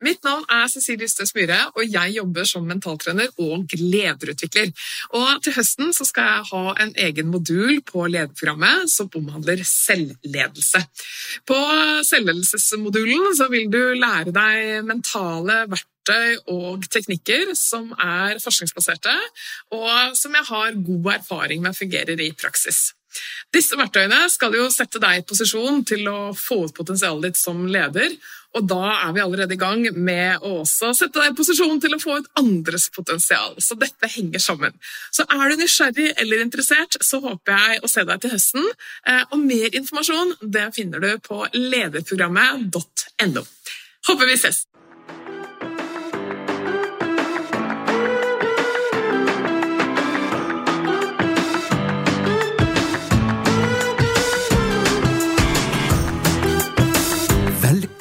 Mitt navn er Cecilie Ystøs Myhre, og jeg jobber som mentaltrener og lederutvikler. Og til høsten skal jeg ha en egen modul på lederprogrammet som omhandler selvledelse. På selvledelsesmodulen vil du lære deg mentale verktøy og teknikker som er forskningsbaserte, og som jeg har god erfaring med fungerer i praksis. Disse verktøyene skal jo sette deg i posisjon til å få ut potensialet ditt som leder, og da er vi allerede i gang med å også sette deg i posisjon til å få ut andres potensial. Så dette henger sammen. Så er du nysgjerrig eller interessert, så håper jeg å se deg til høsten. Eh, og mer informasjon det finner du på lederprogrammet.no. Håper vi ses!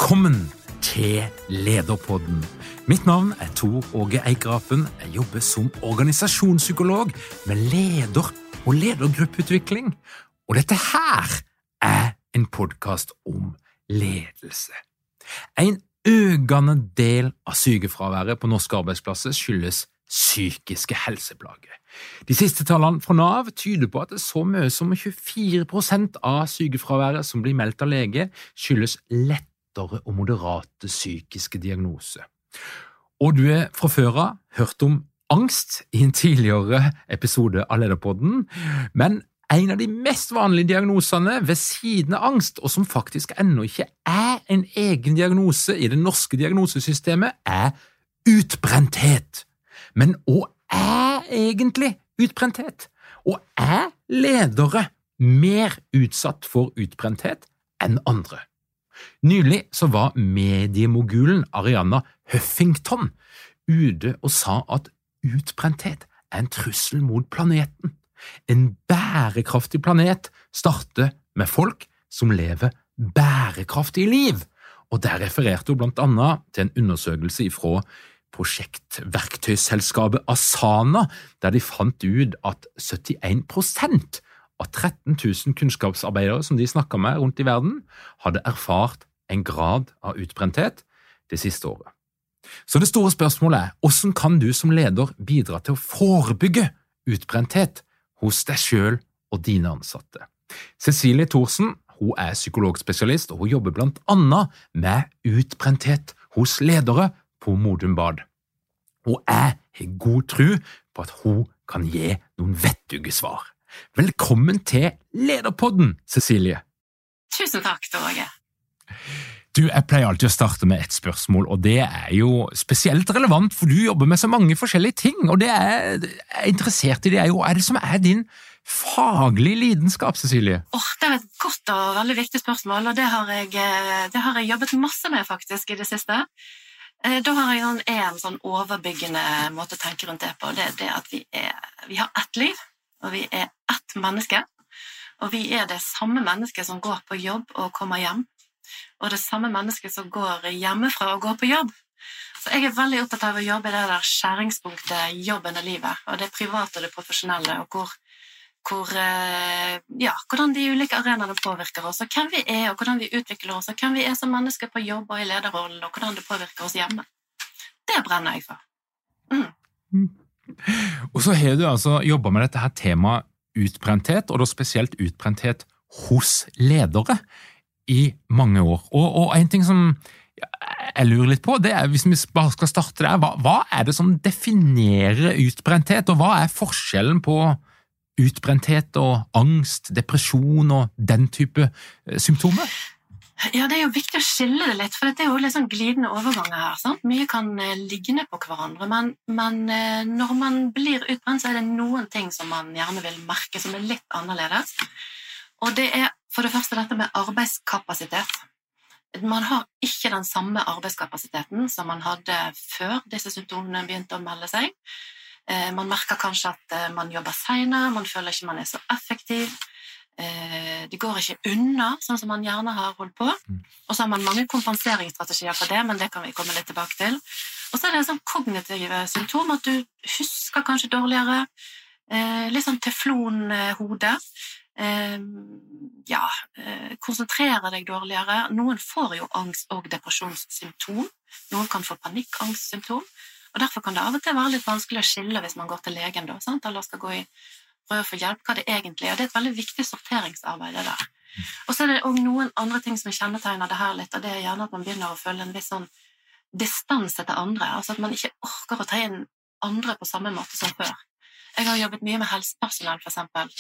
Velkommen til Lederpodden. Mitt navn er Tor Åge Eikrapen. Jeg jobber som organisasjonspsykolog med leder- og ledergruppeutvikling. Og dette her er en podkast om ledelse. En økende del av sykefraværet på norske arbeidsplasser skyldes psykiske helseplager. De siste tallene fra Nav tyder på at det er så mye som 24% av sykefraværet som blir meldt av lege, skyldes lettere og moderate psykiske diagnoser. Og du er fra før av hørt om angst i en tidligere episode av Lederpodden, men en av de mest vanlige diagnosene ved siden av angst, og som faktisk ennå ikke er en egen diagnose i det norske diagnosesystemet, er utbrenthet. Men hva er egentlig utbrenthet? Og er ledere mer utsatt for utbrenthet enn andre? Nylig så var mediemogulen Arianna Huffington ute og sa at utbrenthet er en trussel mot planeten. En bærekraftig planet starter med folk som lever bærekraftige liv, og der refererte hun blant annet til en undersøkelse fra prosjektverktøyselskapet Asana, der de fant ut at 71 av 13 000 kunnskapsarbeidere som de snakka med rundt i verden, hadde erfart en grad av utbrenthet det siste året. Så det store spørsmålet er hvordan kan du som leder bidra til å forebygge utbrenthet hos deg sjøl og dine ansatte? Cecilie Thorsen hun er psykologspesialist, og hun jobber blant annet med utbrenthet hos ledere på Modum Bad. Og jeg har god tro på at hun kan gi noen vettuge svar. Velkommen til Lederpodden, Cecilie. Tusen takk, Torge. Du, Jeg pleier alltid å starte med ett spørsmål, og det er jo spesielt relevant, for du jobber med så mange forskjellige ting, og det jeg er interessert i det er jo hva er det som er din faglige lidenskap, Cecilie? Oh, det er et godt og veldig viktig spørsmål, og det har, jeg, det har jeg jobbet masse med faktisk i det siste. Da har jeg en sånn overbyggende måte å tenke rundt det på. Det er det at vi, er, vi har ett liv, og vi er ett menneske. Og vi er det samme mennesket som går på jobb og kommer hjem, og det samme mennesket som går hjemmefra og går på jobb. Så jeg er veldig opptatt av å jobbe i det der skjæringspunktet jobben og livet, og det private og det profesjonelle, og hvor, hvor, ja, hvordan de ulike arenaene påvirker oss, og hvem vi er, og hvordan vi utvikler oss, og hvem vi er som mennesker på jobb og i lederrollen, og hvordan det påvirker oss hjemme. Det brenner jeg for. Mm. Og så har du altså jobba med dette her temaet utbrenthet, og da spesielt utbrenthet hos ledere, i mange år. Og, og en ting som jeg lurer litt på, det er, hvis vi bare skal starte der, hva, hva er det som definerer utbrenthet, og hva er forskjellen på utbrenthet og angst, depresjon og den type symptomer? Ja, Det er jo viktig å skille det litt, for det er jo litt sånn glidende overganger her. sant? Mye kan eh, ligne på hverandre, men, men, eh, når man blir utbrent, så er det noen ting som man gjerne vil merke som er litt annerledes. Og det er for det første dette med arbeidskapasitet. Man har ikke den samme arbeidskapasiteten som man hadde før disse symptomene begynte å melde seg. Eh, man merker kanskje at man jobber seinere, man føler ikke man er så effektiv. Eh, det går ikke unna, sånn som man gjerne har holdt på. Mm. Og så har man mange kompenseringsstrategier for det, men det kan vi komme litt tilbake til. Og så er det en sånn kognitive symptom, at du husker kanskje dårligere. Litt sånn teflonhode. Ehm, ja, eh, konsentrere deg dårligere. Noen får jo angst- og depresjonssymptom. Noen kan få panikkangstsymptom. Og Derfor kan det av og til være litt vanskelig å skille hvis man går til legen da, sant? eller skal gå i prøve å få hjelp, hva det egentlig er. Det er et veldig viktig sorteringsarbeid. det der. Og så er det òg noen andre ting som kjennetegner det her litt, og det er gjerne at man begynner å føle en viss sånn distanse til andre. Altså at man ikke orker å ta inn andre på samme måte som før. Jeg har jobbet mye med helsepersonell, eksempel,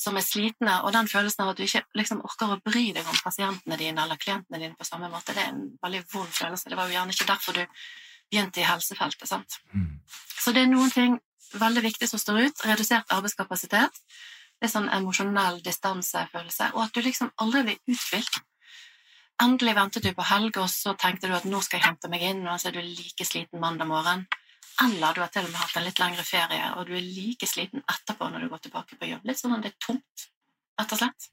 som er slitne, og den følelsen av at du ikke liksom orker å bry deg om pasientene dine eller klientene dine på samme måte, det er en veldig vond følelse. Det var jo gjerne ikke derfor du begynte i helsefeltet. sant? Mm. Så det er noen ting veldig viktig som står ut. Redusert arbeidskapasitet. Det er sånn emosjonell distansefølelse, og at du liksom aldri blir uthvilt. Endelig ventet du på helg, og så tenkte du at nå skal jeg hente meg inn, og så er du like sliten mandag morgen eller du har til og med hatt en litt lengre ferie, og du er like sliten etterpå når du går tilbake på jobb. Litt sånn at det er tomt, rett og slett.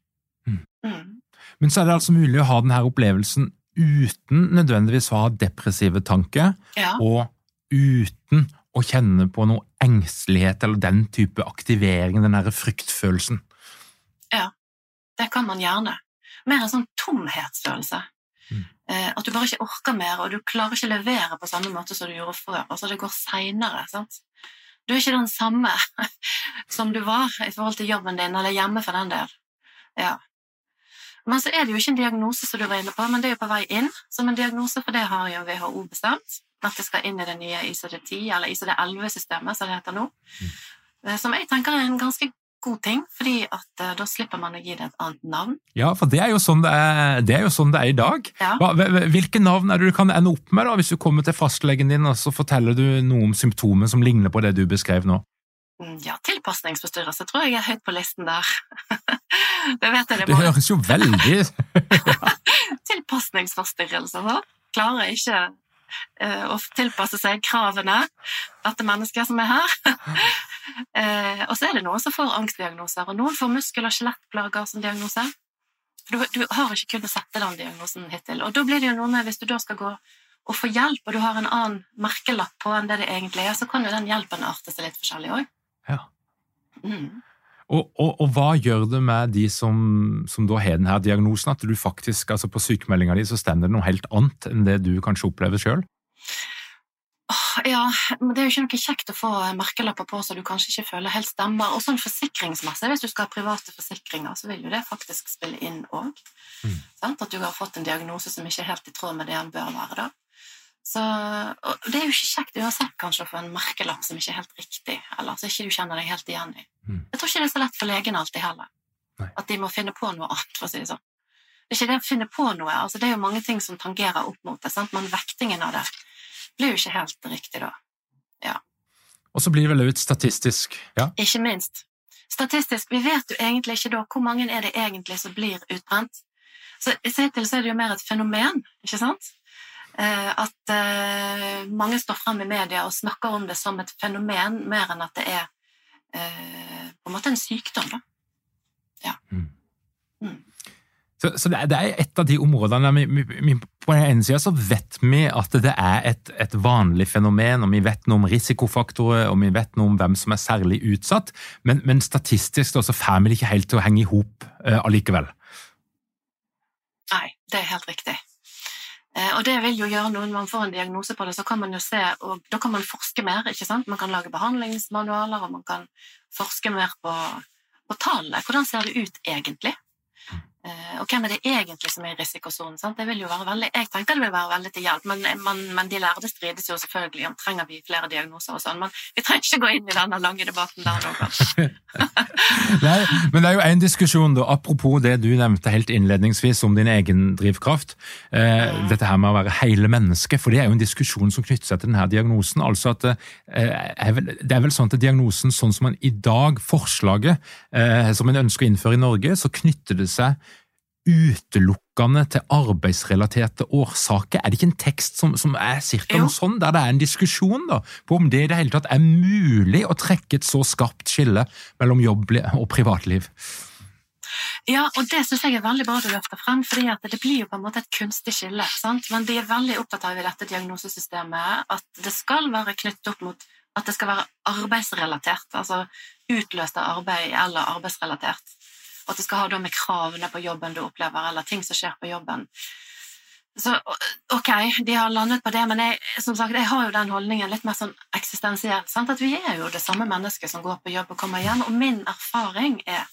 Mm. Mm. Men så er det altså mulig å ha denne opplevelsen uten nødvendigvis å ha depressive tanker, ja. og uten å kjenne på noe engstelighet eller den type aktivering, den derre fryktfølelsen. Ja, det kan man gjerne. Mer en sånn tomhetsfølelse. Mm. Eh, at du bare ikke orker mer, og du klarer ikke å levere på samme måte som du gjorde før. Altså det går seinere. Du er ikke den samme som du var i forhold til jobben din, eller hjemme for den del. Ja. Men så er det jo ikke en diagnose som du var inne på, men det er jo på vei inn som en diagnose, for det har jo WHO bestemt. At det skal inn i det nye ICD-10, eller ICD-11-systemet, som det heter nå. Mm. Eh, som jeg tenker er en ganske god ting, fordi at uh, da slipper man å gi det et annet navn. Ja, for det er jo sånn det er, det er, sånn det er i dag. Ja. Hvilke navn er det du kan ende opp med da, hvis du kommer til fastlegen din og så forteller du noe om symptomer som ligner på det du beskrev nå? Mm, ja, tilpasningsforstyrrelse tror jeg er høyt på listen der. det vet jeg. Det, det høres jo veldig Tilpasningsforstyrrelse, da. Klarer ikke Eh, og tilpasse seg kravene, dette mennesket som er her. Eh, og så er det noen som får angstdiagnoser, og noen får muskel- og skjelettplager som diagnose. Du, du, har ikke kunnet sette den diagnosen hittil. Og da blir det jo noe med, hvis du da skal gå og få hjelp, og du har en annen merkelapp på enn det det egentlig er, så kan jo den hjelpen arte seg litt forskjellig òg. Ja. Mm. Og, og, og, hva gjør det med de som, som da har denne diagnosen, at du faktisk, altså på sykemeldinga di så stender det noe helt annet enn det du kanskje opplever sjøl? Ja, men det er jo ikke noe kjekt å få merkelapper på så du kanskje ikke føler helt stemmer. Og sånn forsikringsmessig, hvis du skal ha private forsikringer, så vil jo det faktisk spille inn òg. Mm. At du har fått en diagnose som ikke er helt i tråd med det den bør være. da. Så, det er jo ikke kjekt uansett kanskje å få en merkelapp som ikke er helt riktig, eller som ikke du kjenner deg helt igjen i. Mm. Jeg tror ikke det er så lett for legene alltid heller. Nei. At de må finne på noe annet, for å si det sånn. Det er ikke det å finne på noe, altså det er jo mange ting som tangerer opp mot det, sant? men vektingen av det blir jo ikke helt riktig da. Ja. Og så blir det vel ut statistisk, ja? Ikke minst. Statistisk, vi vet jo egentlig ikke da hvor mange er det egentlig som blir utbrent. Så i seg til så er det jo mer et fenomen, ikke sant? Eh, at eh, mange står frem i media og snakker om det som et fenomen, mer enn at det er eh, på en måte en sykdom. Da. Ja. Mm. Mm. Så, så det, er et av de områdene vi, vi, På den ene sida så vet vi at det er et, et, vanlig fenomen, og vi vet noe om risikofaktorer og vi vet noe om hvem som er særlig utsatt, men, men statistisk så får vi det ikke helt til å henge i hop uh, allikevel. Nei, det er helt riktig. Eh, og det vil jo gjøre noe når man får en diagnose på det, så kan man jo se, og da kan man forske mer. ikke sant? Man kan lage behandlingsmanualer, og man kan forske mer på på tallene. Hvordan ser det ut egentlig? Eh, og hvem er det egentlig som er i risikosonen? Det vil jo være veldig, jeg tenker det vil være veldig til hjelp, men, men, men de lærde strides jo selvfølgelig om trenger vi flere diagnoser og sånn. Men vi trenger ikke gå inn i denne lange debatten der nå, kanskje. Nei, men det er jo en diskusjon, da, apropos det du nevnte helt innledningsvis om din egen drivkraft. Eh, dette her med å være hele mennesket, for det er jo en diskusjon som knytter seg til denne diagnosen. altså at eh, er vel, Det er vel sånn at diagnosen, sånn som man i dag, forslaget eh, som en ønsker å innføre i Norge, så knytter det seg utelukkende til arbeidsrelaterte årsaker? Er det ikke en tekst som, som er cirka noe sånn, der det er en diskusjon da, på om det i det hele tatt er mulig å trekke et så skarpt skille mellom jobb og privatliv? Ja, og det syns jeg er veldig bra du løfter frem, fordi det blir jo på en måte et kunstig skille. Sant? Men de er veldig opptatt av i dette diagnosesystemet at det skal være knyttet opp mot at det skal være arbeidsrelatert, altså utløst av arbeid eller arbeidsrelatert at det skal ha med kravene på jobben du opplever, eller ting som skjer på jobben. Så ok, de har landet på det, men jeg, som sagt, jeg har jo den holdningen litt mer sånn eksistensiell. Sant? At vi er jo det samme mennesket som går på jobb og kommer hjem, og min erfaring er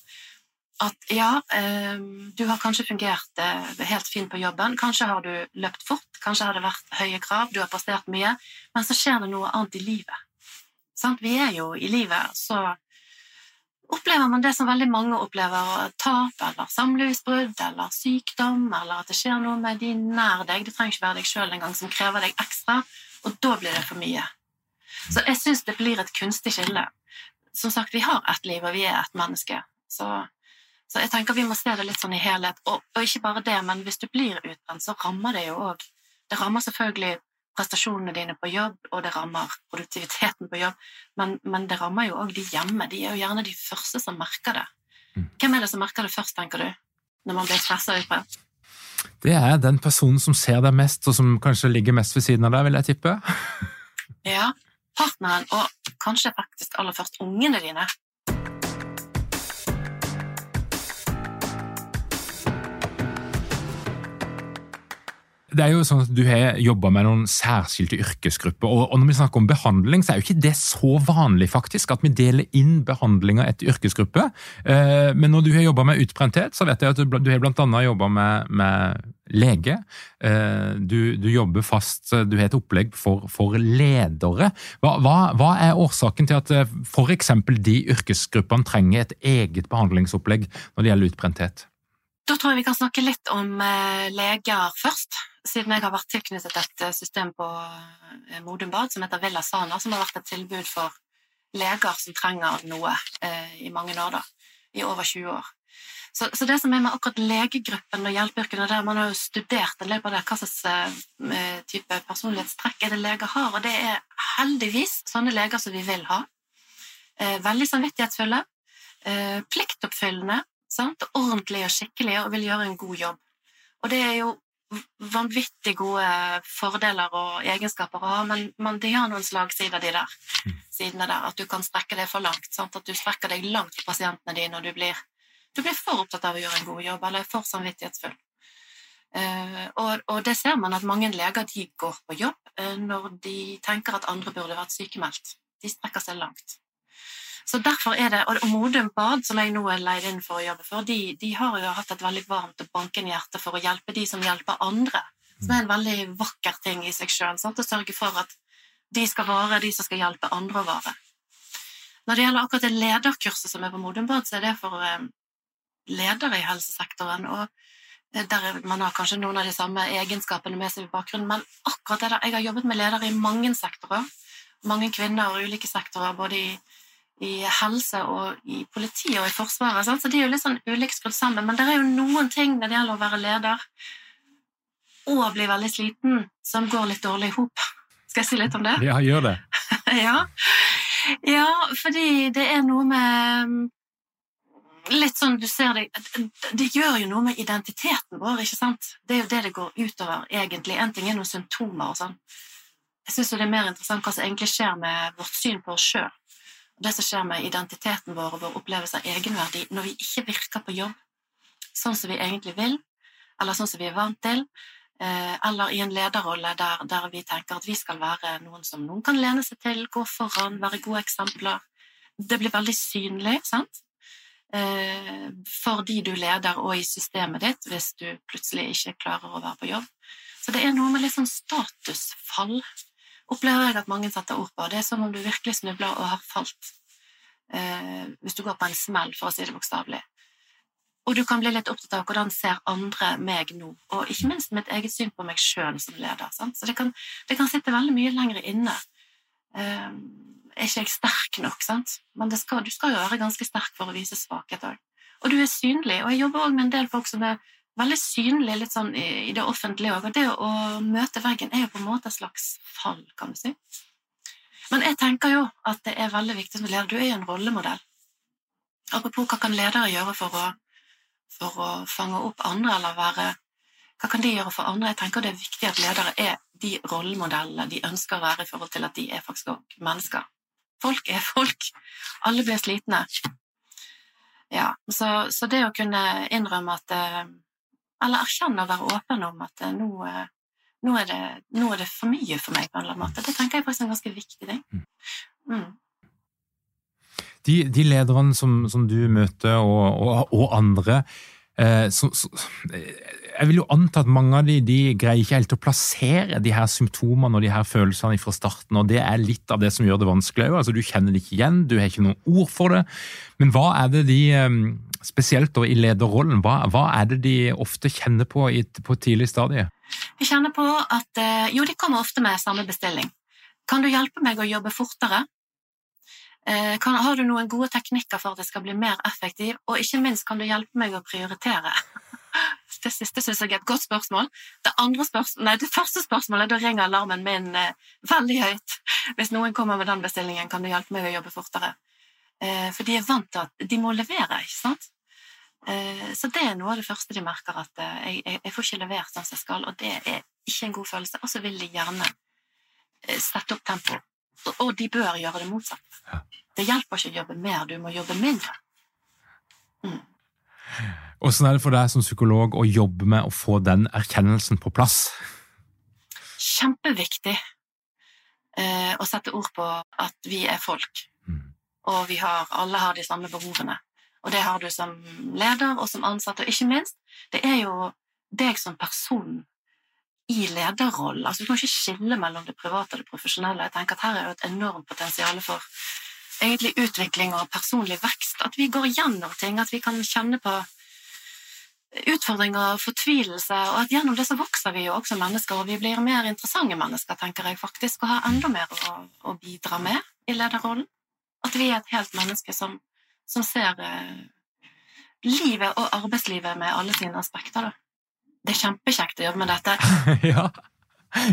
at ja, eh, du har kanskje fungert eh, helt fint på jobben, kanskje har du løpt fort, kanskje har det vært høye krav, du har prestert mye, men så skjer det noe annet i livet. Sant? Vi er jo i livet så Opplever man det som veldig mange opplever, tap eller samlivsbrudd eller sykdom, eller at det skjer noe med de nær deg, det trenger ikke være deg sjøl engang, som krever deg ekstra, og da blir det for mye. Så jeg syns det blir et kunstig skille. Som sagt, vi har ett liv, og vi er ett menneske. Så, så, jeg tenker vi må se det litt sånn i helhet. Og, og ikke bare det, men hvis du blir utbrent, så rammer det jo òg Det rammer selvfølgelig prestasjonene dine på jobb, og det rammer produktiviteten på jobb, men, men det rammer jo òg de hjemme. De er jo gjerne de første som merker det. Mm. Hvem er det som merker det først, tenker du, når man blir stressa ut på Det er den personen som ser deg mest, og som kanskje ligger mest ved siden av deg, vil jeg tippe. ja. Partneren, og kanskje faktisk aller først ungene dine. Det er jo sånn at Du har jobba med noen særskilte yrkesgrupper. og, Når vi snakker om behandling, så er jo ikke det så vanlig faktisk, at vi deler inn behandlinga etter yrkesgruppe. Eh, men når du har jobba med utbrenthet, så vet jeg at du, har bl.a. jobba med, med, lege. Eh, du, du, jobber fast, du har et opplegg for, for ledere. Hva, hva, hva, er årsaken til at eh, f.eks. de yrkesgruppene trenger et eget behandlingsopplegg når det gjelder utbrenthet? Da tror jeg vi kan snakke litt om eh, leger først, siden jeg har vært tilknyttet et eh, system på eh, Modum Bad som heter Villa Sana, som har vært et tilbud for leger som trenger noe i mange år, da, i over 20 år. Så, så, det som er med akkurat legegruppen og hjelpeyrkene, der man har jo studert en del på det, hva slags type personlighetstrekk er det leger har, og det er heldigvis sånne leger som vi vil ha. Veldig samvittighetsfulle, pliktoppfyllende, sant? ordentlig og skikkelig og vil gjøre en god jobb. Og det er jo vanvittig gode fordeler og egenskaper å ha, men, men de har noen slagsider, de der. Mm. Sidene der, At du kan strekke deg for langt. Sant? At du strekker deg langt for pasientene dine, og du blir, du blir for opptatt av å gjøre en god jobb, eller for samvittighetsfull. Uh, og, og, det ser man at mange leger de går på jobb uh, når de tenker at andre burde vært sykemeldt. De strekker seg langt. Så derfor er det, Og Modum Bad, som jeg nå er leid inn for å jobbe for, de, de har jo hatt et veldig varmt og bankende hjerte for å hjelpe de som hjelper andre. Som er en veldig vakker ting i seg sjøl. Å sørge for at de skal vare, de som skal hjelpe andre å vare. Når det gjelder akkurat det lederkurset som er på Modum Bad, så er det for eh, ledere i helsesektoren. og eh, der man har kanskje noen av de samme egenskapene med seg i bakgrunnen, men akkurat det der, jeg har jobbet med ledere i mange sektorer. Mange kvinner og ulike sektorer, både i i helse og i politiet og i Forsvaret. Sant? Så de er jo litt sånn ulikt skrudd sammen. Men det er jo noen ting når det gjelder å være leder og bli veldig sliten, som går litt dårlig i hop. Skal jeg si litt om det? Ja, gjør det. ja. ja, fordi det er noe med Litt sånn du ser det Det gjør jo noe med identiteten vår, ikke sant? Det er jo det det går utover, egentlig. En ting er noen symptomer og sånn. Jeg syns det er mer interessant hva som egentlig skjer med vårt syn på oss sjøl det som skjer med identiteten vår og vår opplevelse av egenverdi når vi ikke virker på jobb sånn som vi egentlig vil, eller sånn som vi er vant til, eh, eller i en lederrolle der, der, vi tenker at vi skal være noen som noen kan lene seg til, gå foran, være gode eksempler. Det blir veldig synlig, sant? eh, for de du leder og i systemet ditt, hvis du plutselig ikke klarer å være på jobb. Så det er noe med litt sånn statusfall, opplever jeg at mange setter ord på. Det er som om du virkelig snubler og har falt, eh, hvis du går på en smell, for å si det bokstavelig. Og du kan bli litt opptatt av hvordan ser andre meg nå, og ikke minst mitt eget syn på meg sjøl som leder. Sant? Så det kan, det kan, sitte veldig mye lenger inne. Eh, er ikke jeg sterk nok, sant? Men skal, du skal jo være ganske sterk for å vise svakhet òg. Og du er synlig, og jeg jobber òg med en del folk som er veldig synlig litt sånn i, i det offentlige òg, og det å møte veggen er jo på en måte et slags fall, kan du si. Men jeg tenker jo at det er veldig viktig som leder. Du er jo en rollemodell. Apropos hva kan ledere gjøre for å for å fange opp andre, eller være Hva kan de gjøre for andre? Jeg tenker det er viktig at ledere er de rollemodellene de ønsker å være i forhold til at de er faktisk òg mennesker. Folk er folk. Alle blir slitne. Ja, så, så, det å kunne innrømme at eh, Eller erkjenne og være åpen om at eh, nå, eh, nå, er det, nå, er det, for mye for meg, på en eller annen måte. Det tenker jeg faktisk er en ganske viktig ting. Mm. mm. De, de lederne som, som, du møter, og, og, og andre eh, så, så, Jeg vil jo anta at mange av de, de greier ikke helt å plassere de her symptomene og de her følelsene fra starten, og det er litt av det som gjør det vanskelig. Altså, du kjenner det ikke igjen, du har ikke noen ord for det. Men hva er det de, eh, spesielt i lederrollen, hva, hva er det de ofte kjenner på i, på tidlig stadie? De kjenner på at eh, Jo, de kommer ofte med samme bestilling. Kan du hjelpe meg å jobbe fortere? Eh, kan, har du noen gode teknikker for at det skal bli mer effektiv, og ikke minst kan du hjelpe meg å prioritere? Det siste syns jeg er et godt spørsmål. Det, spørsmål, nei, det første spørsmålet, da ringer alarmen min eh, veldig høyt. Hvis noen kommer med den bestillingen, kan du hjelpe meg å jobbe fortere? For de er vant til at de må levere, ikke sant? Eh, så det er noe av det første de merker, at eh, jeg, jeg, jeg, får ikke levert sånn som jeg skal, og det er ikke en god følelse. Og så vil de gjerne eh, sette opp tempo og de bør gjøre det motsatte. Ja. Det hjelper ikke å jobbe mer, du må jobbe mindre. Mm. Er det for deg som psykolog å jobbe med å få den erkjennelsen på plass? Kjempeviktig eh, å sette ord på at vi er folk, mm. og vi har, alle har de samme behovene. Og det har du som leder og som ansatt, og ikke minst, det er jo deg som person i lederrollen. Altså, du kan ikke skille mellom det private og det profesjonelle. Jeg tenker at Her er jo et enormt potensial for egentlig utvikling og personlig vekst. At vi går gjennom ting, at vi kan kjenne på utfordringer og fortvilelse, og at gjennom det så vokser vi jo også mennesker, og vi blir mer interessante mennesker, tenker jeg faktisk, og har enda mer å, å bidra med i lederrollen. At vi er et helt menneske som, som ser eh, livet og arbeidslivet med alle sine aspekter. da det er kjempekjekt å jobbe med dette. ja.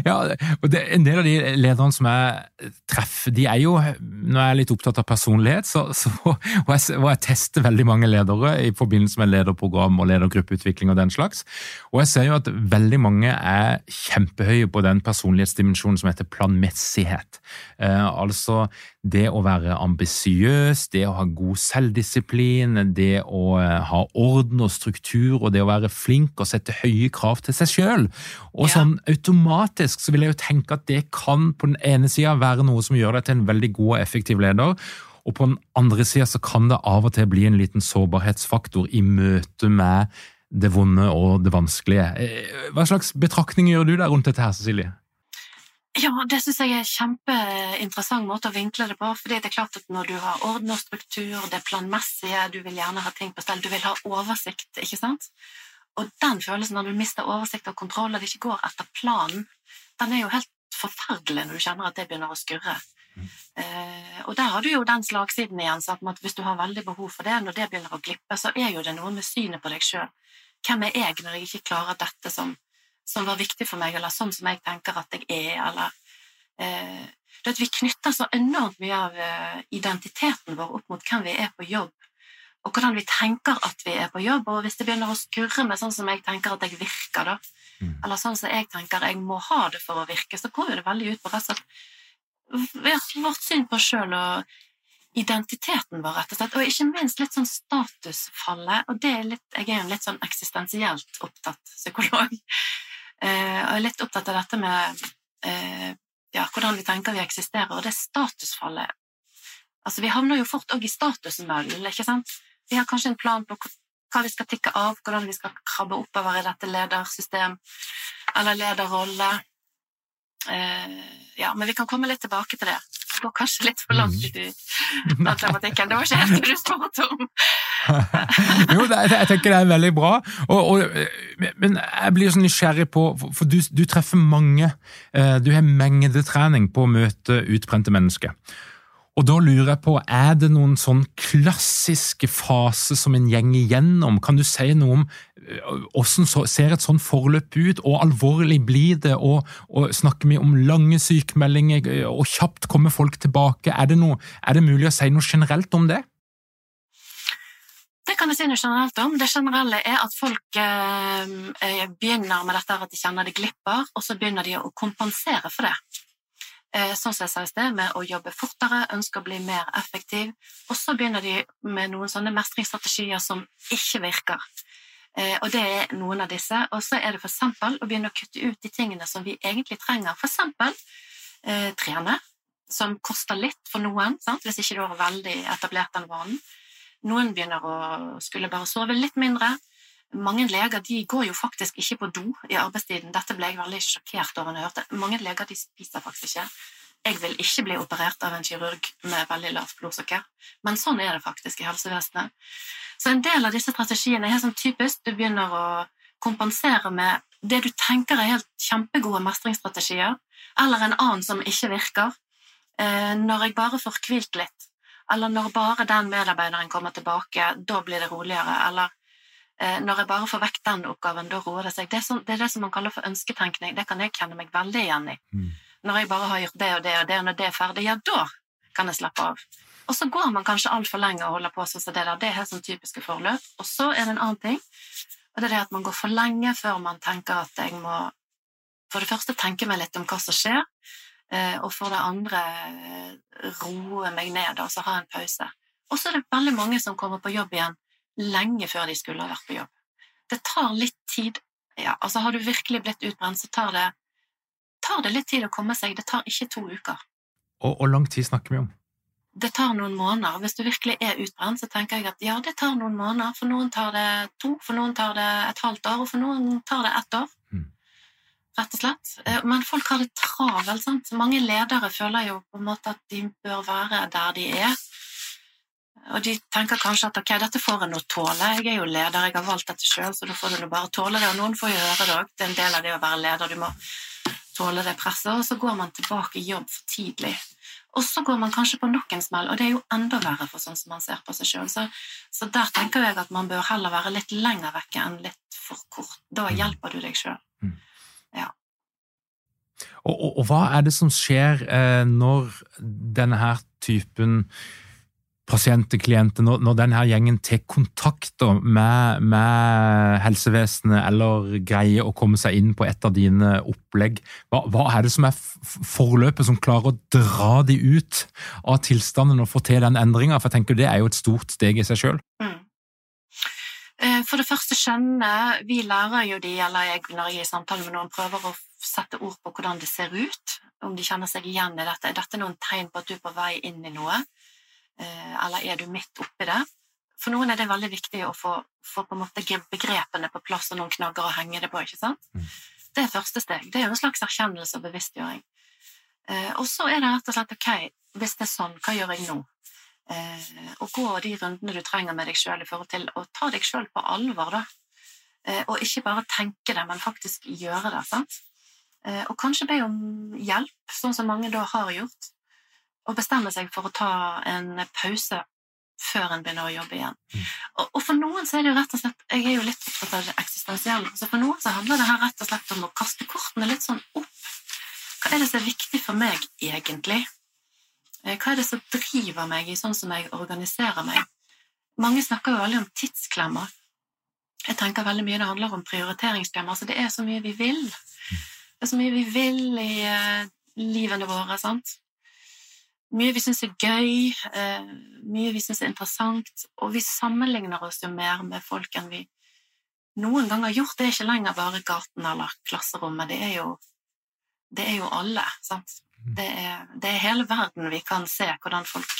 Ja, og det, En del av de lederne som jeg treffer, de er jo Når jeg er litt opptatt av personlighet, så, så, og, jeg, og, jeg, tester veldig mange ledere i forbindelse med lederprogram og ledergruppeutvikling og den slags. Og jeg ser jo at veldig mange er kjempehøye på den personlighetsdimensjonen som heter planmessighet. Eh, altså det å være ambisiøs, det å ha god selvdisiplin, det å eh, ha orden og struktur, og det å være flink og sette høye krav til seg sjøl. Og ja. sånn automatisk så vil jeg jo tenke at det kan på den ene sida være noe som gjør deg til en veldig god og effektiv leder. Og på den andre sida så kan det av og til bli en liten sårbarhetsfaktor i møte med det vonde og det vanskelige. Eh, hva slags betraktninger gjør du der rundt dette her, Cecilie? Ja, det syns jeg er en kjempeinteressant måte å vinkle det på. fordi det er klart at Når du har orden og struktur, det planmessige, du vil gjerne ha ting på stell, du vil ha oversikt, ikke sant? Og den følelsen når du mister oversikt og kontroll, og det ikke går etter planen, den er jo helt forferdelig når du kjenner at det begynner å skurre. Mm. Eh, og der har du jo den slagsiden igjen, sånn at hvis du har veldig behov for det, når det begynner å glippe, så er jo det noe med synet på deg sjøl. Hvem er jeg når jeg ikke klarer dette som som var viktig for meg, eller sånn som jeg tenker at jeg er, eller eh, det at Vi knytter så enormt mye av eh, identiteten vår opp mot hvem vi er på jobb, og hvordan vi tenker at vi er på jobb. Og hvis det begynner å skurre med sånn som jeg tenker at jeg virker, da, mm. eller sånn som jeg tenker jeg må ha det for å virke, så går jo det veldig ut på rett og slett vårt syn på oss sjøl og identiteten vår, rett og slett. Og ikke minst litt sånn statusfallet. Og det er litt, jeg er jo en litt sånn eksistensielt opptatt psykolog. Eh, jeg er litt opptatt av dette med eh, ja, hvordan vi tenker vi eksisterer, og det statusfallet Altså, vi havner jo fort òg i statusmøllen, ikke sant? Vi har kanskje en plan på hva vi skal tikke av, hvordan vi skal krabbe oppover i dette ledersystem eller lederrolle. Eh, ja, men vi kan komme litt tilbake til det. Det går kanskje litt for langt ut i den tematikken. Det var ikke helt det du spurte om. jo, det, jeg tenker det er veldig bra. Og, og, men jeg blir så nysgjerrig på For du, du treffer mange. Eh, du har mengdetrening på å møte utbrente mennesker. Og da lurer jeg på, er det noen sånn klassiske faser som en gjeng igjennom? Kan du si noe om hvordan så, ser et sånn forløp ut, og alvorlig blir det? Og, og Snakker vi om lange sykemeldinger, og kjapt kommer folk tilbake? Er det, noe, er det mulig å si noe generelt om det? Det kan jeg si noe generelt om. Det generelle er at folk eh, øh, begynner med dette at de kjenner det glipper, og så begynner de å kompensere for det. Eh, sånn som jeg sa i sted, med å jobbe fortere, ønske å bli mer effektiv. Og så begynner de med noen sånne mestringsstrategier som ikke virker. Eh, og det er noen av disse. Og så er det eksempel å begynne å kutte ut de tingene som vi egentlig trenger. Eksempel eh, trene, som koster litt for noen, sant? hvis ikke du har veldig etablert den vanen. Noen begynner å skulle bare sove litt mindre. Mange leger de går jo faktisk ikke på do i arbeidstiden. Dette ble jeg veldig sjokkert over når jeg hørte. Mange leger de spiser faktisk ikke. Jeg vil ikke bli operert av en kirurg med veldig lavt blodsukker, men sånn er det faktisk i helsevesenet. Så en del av disse strategiene er helt sånn typisk. Du begynner å kompensere med det du tenker er helt kjempegode mestringsstrategier, eller en annen som ikke virker. Eh, når jeg bare får hvilt litt, eller når bare den medarbeideren kommer tilbake, da blir det roligere, eller Eh, når jeg bare får vekk den oppgaven, da roer det seg. Det er, sånn, det er, det som man kaller for ønsketenkning. Det kan jeg kjenne meg veldig igjen i. Mm. Når jeg bare har gjort det og det og det, og når det er ferdig, ja, da kan jeg slappe av. Og så går man kanskje altfor lenge og holder på sånn som det der. Det er helt sånn typiske forløp. Og så er det en annen ting, og det er det at man går for lenge før man tenker at jeg må for det første tenke meg litt om hva som skjer, og for det andre eh, roe meg ned og så ha en pause. Og så er det veldig mange som kommer på jobb igjen lenge før de skulle ha vært på jobb. Det tar litt tid. Ja, altså Har du virkelig blitt utbrent, så tar det, tar det litt tid å komme seg. Det tar ikke to uker. Og hvor lang tid snakker vi om? Det tar noen måneder. Hvis du virkelig er utbrent, så tenker jeg at ja, det tar noen måneder. For noen tar det to, for noen tar det et halvt år, og for noen tar det ett år. Rett og slett. Eh, men folk har det travelt. sant? Mange ledere føler jo på en måte at de bør være der de er. Og de tenker kanskje at ok, dette får en nå tåle, jeg er jo leder, jeg har valgt dette sjøl, så da får du nå bare tåle det. Og noen får jo høre det òg, det er en del av det å være leder, du må tåle det presset. Og så går man tilbake i jobb for tidlig. Og så går man kanskje på nok en smell, og det er jo enda verre for sånn som man ser på seg sjøl. Så, så, der tenker jeg at man bør heller være litt lenger vekke enn litt for kort. Da mm. hjelper du deg sjøl. Mm. Ja. Og, og, og, hva er det som skjer eh, når denne her typen pasienter, klienter, når, når denne gjengen tar kontakt med, med, helsevesenet eller greier å komme seg inn på et av dine opplegg, hva, hva er det som er forløpet som klarer å dra de ut av tilstanden og få til den endringa? For jeg tenker det er jo et stort steg i seg sjøl. Mm. Eh, for det første skjønne Vi lærer jo de, eller jeg når jeg er i samtale med noen, prøver å sette ord på hvordan det ser ut, om de kjenner seg igjen i dette. Er dette noen tegn på at du er på vei inn i noe? Eh, eller er du midt oppi det? For noen er det veldig viktig å få, få på begrepene på plass og noen knagger å henge det på. ikke sant? Mm. Det er første steg. Det er jo en slags erkjennelse og bevisstgjøring. Eh, og så er det rett og slett ok, hvis det er sånn, hva gjør jeg nå? Eh, og gå de rundene du trenger med deg sjøl i forhold til å ta deg sjøl på alvor, da. Eh, og ikke bare tenke det, men faktisk gjøre det. sant? Eh, og kanskje be om hjelp, sånn som mange da har gjort og bestemme seg for å ta en pause før en begynner å jobbe igjen. Mm. Og, og, for noen så er det jo rett og slett Jeg er jo litt opptatt av det eksistensielle. Så for noen så handler det her rett og slett om å kaste kortene litt sånn opp. Hva er det som er viktig for meg, egentlig? Eh, hva er det som driver meg i sånn som jeg organiserer meg? Mange snakker jo veldig om tidsklemmer. Jeg tenker veldig mye det handler om prioriteringsklemmer. Altså det er så mye vi vil. Det er så mye vi vil i uh, livene våre. sant? mye vi syns er gøy, uh, mye vi syns er interessant, og vi sammenligner oss jo mer med folk enn vi noen gang har gjort. Det er ikke lenger bare gaten eller klasserommet, det er jo, det er jo alle, sant. Mm. Det er, det er, hele verden vi kan se hvordan folk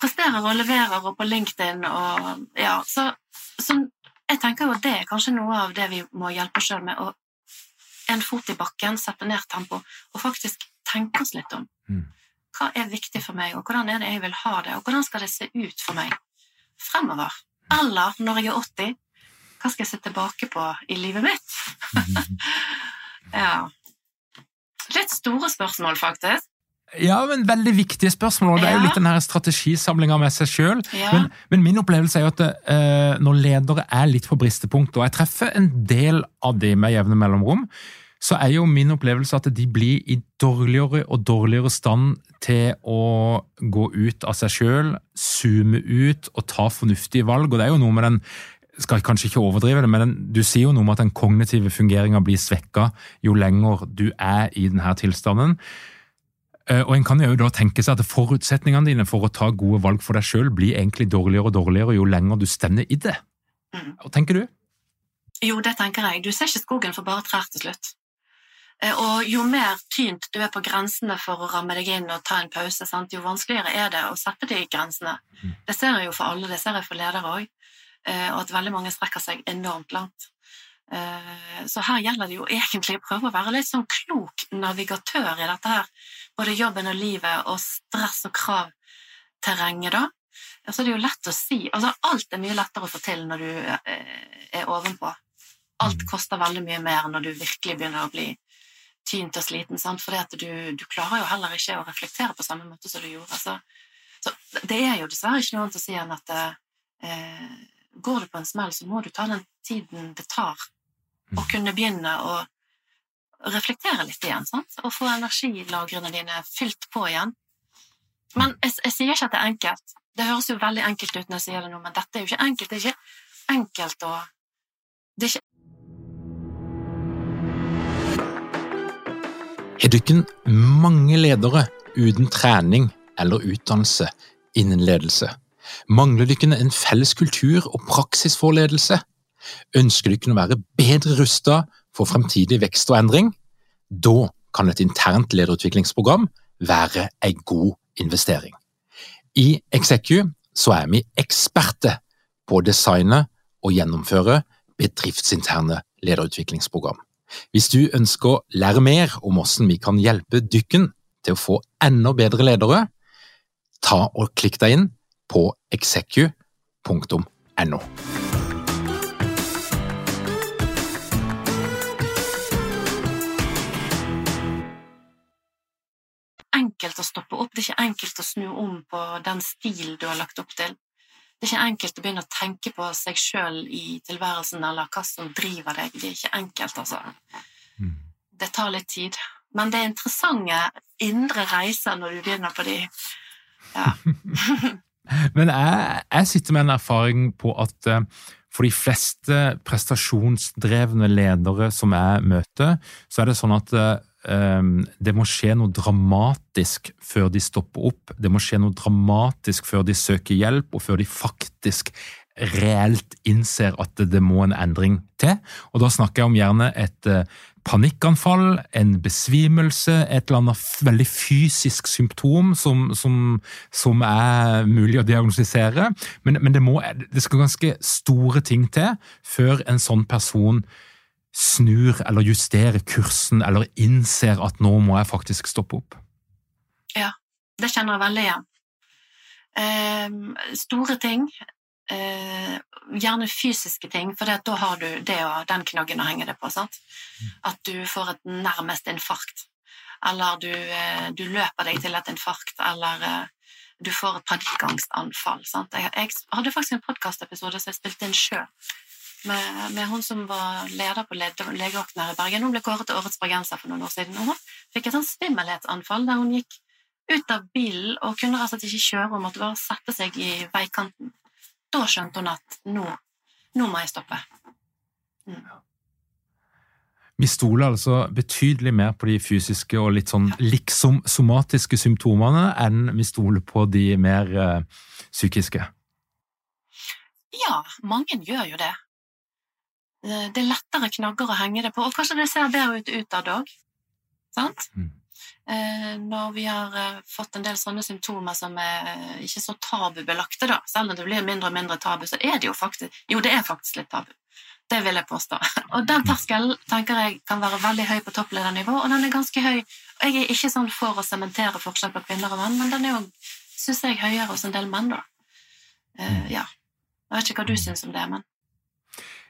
presterer og leverer, og på LinkedIn og ja, så, så jeg tenker jo at det er kanskje noe av det vi må hjelpe oss sjøl med. å en fot i bakken, sette ned tempo og faktisk tenke oss litt om. Mm. Hva er viktig for meg, og hvordan er det jeg vil ha det, og hvordan skal det se ut for meg fremover? Eller når jeg er 80, hva skal jeg se tilbake på i livet mitt? ja. Litt store spørsmål, faktisk. Ja, men veldig viktige spørsmål. og Det er jo litt den her strategisamlinga med seg sjøl. Ja. Men, men min opplevelse er jo at eh, når ledere er litt på bristepunkt, og jeg treffer en del av de med jevne mellomrom, så er jo min opplevelse at de blir i dårligere og dårligere stand til å gå ut av seg sjøl, zoome ut og ta fornuftige valg. Og det er jo noe med den skal kanskje ikke overdrive det, men den, du sier jo noe om at den kognitive fungeringa blir svekka jo lenger du er i denne tilstanden. Eh, Og En kan jo da tenke seg at forutsetningene dine for å ta gode valg for deg sjøl blir egentlig dårligere og dårligere jo lenger du stender i det. Mm. Hva tenker du? Jo, det tenker jeg. Du ser ikke skogen for bare trær til slutt. Eh, Og jo mer tynt du er på grensene for å ramme deg inn og ta en pause, sant? jo vanskeligere er det å sette de grensene. Mm. Det ser jeg jo for alle, det ser jeg for ledere òg, og at veldig mange strekker seg enormt langt. Eh, Så her gjelder det jo egentlig å prøve å være litt sånn klok navigatør i dette her, både jobben og livet og stress- og kravterrenget, da. Så det er jo lett å si altså Alt er mye lettere å få til når du eh, er ovenpå. Alt koster veldig mye mer når du virkelig begynner å bli tynt og sliten, sant? for du, du klarer jo heller ikke å reflektere på samme måte som du gjorde. Så, så det er jo dessverre ikke noe annet å si enn at eh, går du på en smell, så må du ta den tiden det tar å kunne begynne å reflektere litt igjen, sant? og få energilagrene dine fylt på igjen. Men jeg, jeg sier ikke at det er enkelt. Det høres jo veldig enkelt ut når jeg sier det nå, men dette er jo ikke enkelt. Det er ikke enkelt å Det er ikke Har ikke mange ledere uten trening eller utdannelse innen ledelse? Mangler dere en felles kultur og praksisforledelse? Ønsker du dere å være bedre rustet for fremtidig vekst og endring? Da kan et internt lederutviklingsprogram være en god investering. I Execu er vi eksperter på å designe og gjennomføre bedriftsinterne lederutviklingsprogram. Hvis du ønsker å lære mer om hvordan vi kan hjelpe dykken til å få enda bedre ledere, ta og klikk deg inn på execu.no. enkelt å stoppe opp, det er ikke enkelt å snu om på den stil du har lagt opp til. Det er ikke enkelt å begynne å tenke på seg sjøl i tilværelsen eller hva som driver deg. Det er ikke enkelt, altså. Mm. Det tar litt tid. Men det er interessante indre reiser når du begynner på de. Ja. Men jeg, jeg sitter med en erfaring på at eh, for de fleste prestasjonsdrevne ledere som jeg møter, så er det sånn at eh, det må skje noe dramatisk før de stopper opp. Det må skje noe dramatisk før de søker hjelp, og før de faktisk reelt innser at det, må en endring til. Og da snakker jeg om gjerne et eh, panikkanfall, en besvimelse, et eller annet veldig fysisk symptom som, som, som er mulig å diagnostisere. Men, men det, må, det skal ganske store ting til før en sånn person snur eller justerer kursen eller innser at nå må jeg faktisk stoppe opp. Ja, Det kjenner jeg veldig igjen. Eh, store ting, eh, gjerne fysiske ting, for da har du det og den knaggen å henge det på. sant? At du får et nærmest infarkt, eller du, eh, du løper deg til et infarkt, eller eh, du får et panikkangstanfall. sant? Jeg, jeg hadde faktisk en podkastepisode som jeg spilte inn sjøl. Med, med hun som var leder på legevakten her i Bergen. Hun ble kåret til årets bergenser for noen år siden. og Hun fikk et sånn svimmelhetsanfall der hun gikk ut av bilen og kunne rett slett ikke kjøre og måtte bare sette seg i veikanten. Da skjønte hun at nå, nå må jeg stoppe. Vi stoler altså betydelig mer på de fysiske og litt sånn liksom somatiske symptomene enn vi stoler på de mer uh, psykiske. Ja, mange gjør jo det. Eh, Det er lettere knagger å henge det på, og kanskje det ser bedre ut utad òg. Sant? Mm. Eh, når vi har eh, fått en del sånne symptomer som er eh, ikke så tabubelagte, da, selv om det blir mindre og mindre tabu, så er det jo faktisk Jo, det er faktisk litt tabu. Det vil jeg påstå. Og den terskelen tenker jeg kan være veldig høy på toppledernivå, og den er ganske høy. Jeg er ikke sånn for å sementere forskjell på kvinner og menn, men den er jo, syns jeg, høyere hos en del menn, da. Uh, ja. Jeg vet ikke hva du syns om det, men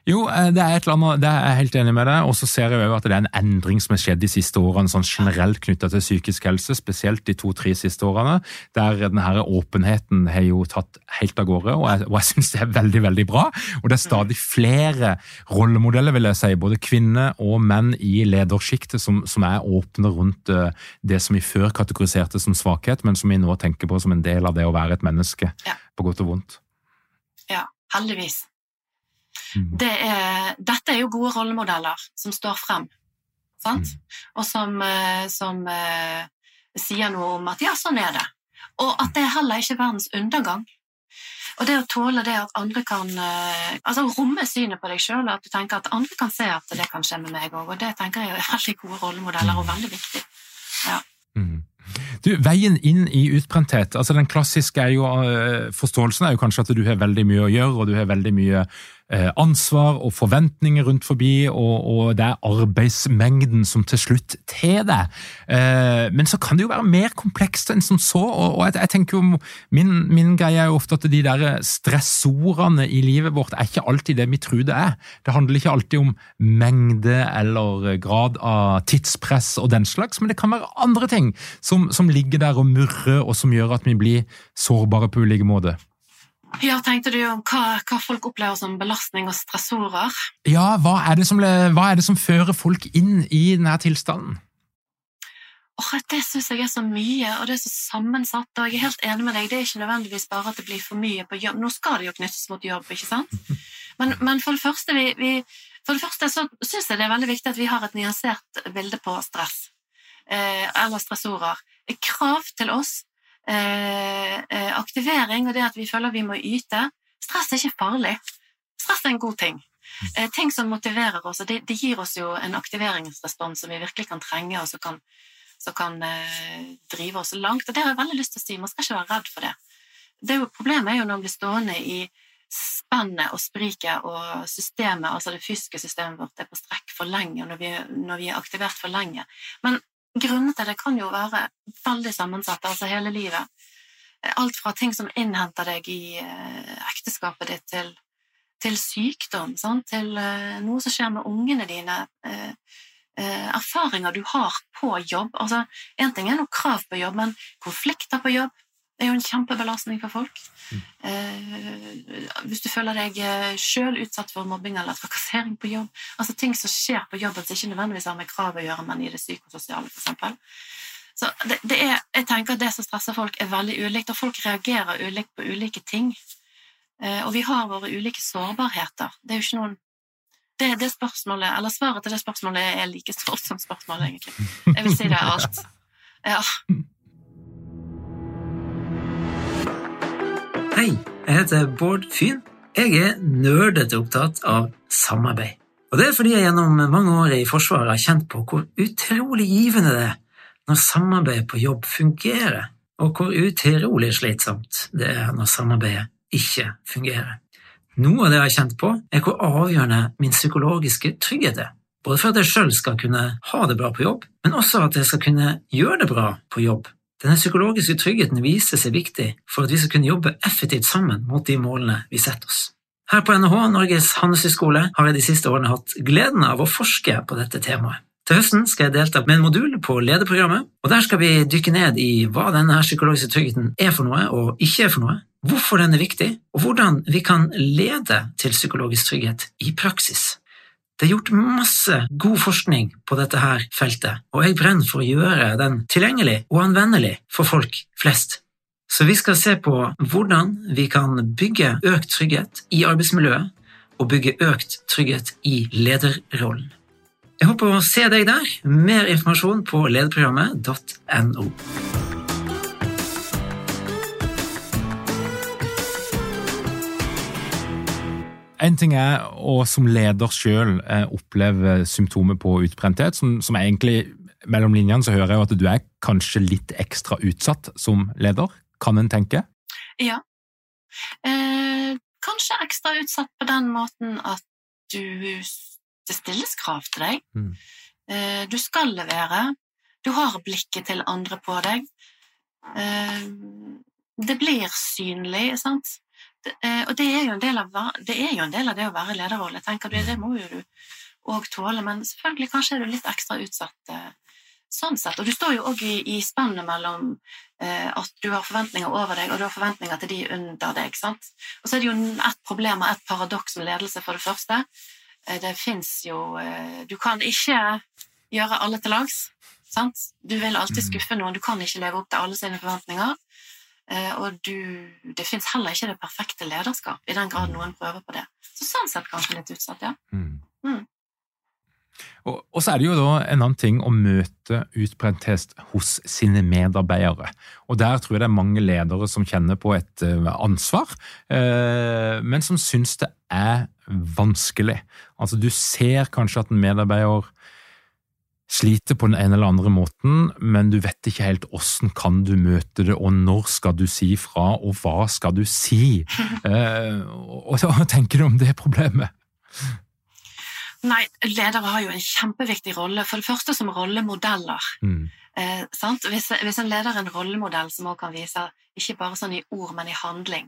jo, eh, det er et eller annet, det er jeg helt enig med deg. Og så ser jeg jo at det er en endring som har skjedd de siste årene, sånn generelt knytta til psykisk helse, spesielt de to-tre siste årene, der denne åpenheten har jo tatt helt av gårde. Og jeg, og jeg syns det er veldig, veldig bra. Og det er stadig flere rollemodeller, vil jeg si, både kvinner og menn i ledersjiktet som, som, er åpne rundt eh, det som vi før kategoriserte som svakhet, men som vi nå tenker på som en del av det å være et menneske, ja. på godt og vondt. Ja, heldigvis. Mm. Det er, dette er jo gode rollemodeller som står frem, sant? Mm. og som, eh, som uh, sier noe om at ja, sånn er det. Og at det er heller ikke verdens undergang. Og det å tåle det at andre kan uh, altså romme synet på deg sjøl, at du tenker at andre kan se at det kan skje med meg òg, og det tenker jeg er veldig gode rollemodeller og veldig viktig. Ja. Mm. Du, Veien inn i utbrenthet, altså den klassiske er jo, forståelsen er jo kanskje at du har veldig mye å gjøre, og du har veldig mye Eh, ansvar og forventninger rundt forbi, og, og, det er arbeidsmengden som til slutt til det. Eh, men så kan det jo være mer komplekst enn som så, og, jeg, jeg, tenker jo, min, min, greie er jo ofte at de der stressordene i livet vårt er ikke alltid det vi tror det er. Det handler ikke alltid om mengde eller grad av tidspress og den slags, men det kan være andre ting som, som ligger der og murrer, og som gjør at vi blir sårbare på ulike måter. Ja, Tenkte du om hva, hva, folk opplever som belastning og stressorer? Ja, hva er, som, hva er, det som, fører folk inn i denne tilstanden? Oh, det syns jeg er så mye, og det er så sammensatt. og jeg er helt enig med deg, Det er ikke nødvendigvis bare at det blir for mye på jobb. Nå skal det jo knyttes mot jobb, ikke sant? Men, men for det første, vi, vi, for det første så syns jeg det er veldig viktig at vi har et nyansert bilde på stress, eh, eller stressorer. Krav til oss aktivering og det at vi føler vi må yte. Stress er ikke farlig. Stress er en god ting. Eh, ting som motiverer oss, og det, det, gir oss jo en aktiveringsrespons som vi virkelig kan trenge, og som kan, som kan eh, drive oss langt. Og det har jeg veldig lyst til å si. Man skal ikke være redd for det. det er jo, problemet er jo når man blir stående i spennet og spriket og systemet, altså det fysiske systemet vårt, er på strekk for lenge, når vi, når vi er aktivert for lenge. Men Grunnene til det kan jo være veldig sammensatte, altså hele livet. Alt fra ting som innhenter deg i eh, ekteskapet ditt, til, til sykdom, sant? til eh, noe som skjer med ungene dine, eh, erfaringer du har på jobb. Altså, Én ting er noe krav på jobb, men konflikter på jobb, det er jo en kjempebelastning for folk. Mm. Eh, hvis du føler deg eh, sjøl utsatt for mobbing eller trakassering på jobb Altså ting som skjer på jobben som ikke nødvendigvis har med krav å gjøre, men i det psykososiale, f.eks. Så det, det, er, jeg tenker at det som stresser folk, er veldig ulikt, og folk reagerer ulikt på ulike ting. Eh, og vi har våre ulike sårbarheter. Det er jo ikke noen det, det spørsmålet, eller Svaret til det spørsmålet er like stort som spørsmålet, egentlig. Jeg vil si det er alt. Ja. Hei, jeg heter Bård Fyn. Jeg er nerdete opptatt av samarbeid. Og det er fordi jeg gjennom mange år i Forsvaret har kjent på hvor utrolig givende det er når samarbeid på jobb fungerer, og hvor utrolig slitsomt det er når samarbeidet ikke fungerer. Noe av det jeg har kjent på, er hvor avgjørende min psykologiske trygghet er. Både for at jeg sjøl skal kunne ha det bra på jobb, men også at jeg skal kunne gjøre det bra på jobb denne psykologiske tryggheten viser seg viktig for at vi skal kunne jobbe effektivt sammen mot de målene vi setter oss. Her på NHH, Norges handelshøyskole, har jeg de siste årene hatt gleden av å forske på dette temaet. Til høsten skal jeg delta med en modul på lederprogrammet, og der skal vi dykke ned i hva denne psykologiske tryggheten er for noe og ikke er for noe, hvorfor den er viktig, og hvordan vi kan lede til psykologisk trygghet i praksis. Det er gjort masse god forskning på dette her feltet, og jeg brenner for å gjøre den tilgjengelig og anvendelig for folk flest. Så vi skal se på hvordan vi kan bygge økt trygghet i arbeidsmiljøet, og bygge økt trygghet i lederrollen. Jeg håper å se deg der. Mer informasjon på lederprogrammet.no. En ting er å som leder sjøl eh, oppleve symptomer på utbrenthet, som, som, egentlig mellom linjene så hører jeg jo at du er kanskje litt ekstra utsatt som leder, kan en tenke? Ja. Eh, kanskje ekstra utsatt på den måten at du Det stilles krav til deg. Mm. Eh, du skal levere. Du har blikket til andre på deg. Eh, det blir synlig, sant? Eh, og det er, jo en del av, det er jo en del av det å være lederrolle. Tenker det, det må jo du òg tåle, men selvfølgelig kanskje er du litt ekstra utsatt eh, sånn sett. Og du står jo òg i, i spennet mellom eh, at du har forventninger over deg, og du har forventninger til de under deg. sant? Og så er det jo ett problem og ett paradoks med ledelse, for det første. Eh, det fins jo Du kan ikke gjøre alle til lags. Sant? Du vil alltid Mm. skuffe noen, du kan ikke leve opp til alle sine forventninger. Eh, og du, det fins heller ikke det perfekte lederskap, i den grad noen prøver på det. Så sånn sett kanskje litt utsatt, ja. Mm. Mm. Og, og så er det jo da en annen ting å møte utbrenthet hos sine medarbeidere. Og der tror jeg det er mange ledere som kjenner på et eh, ansvar, eh, men som syns det er vanskelig. Altså du ser kanskje at en medarbeider sliter på den ene eller andre måten, men du vet ikke helt hvordan kan du møte det, og når skal du si fra, og hva skal du si? Eh, og hva tenker du om det problemet? Nei, ledere har jo en kjempeviktig rolle. For det første som rollemodeller. Mm. Eh, sant? Hvis, hvis en leder er en rollemodell som også kan vise, ikke bare sånn i ord, men i handling,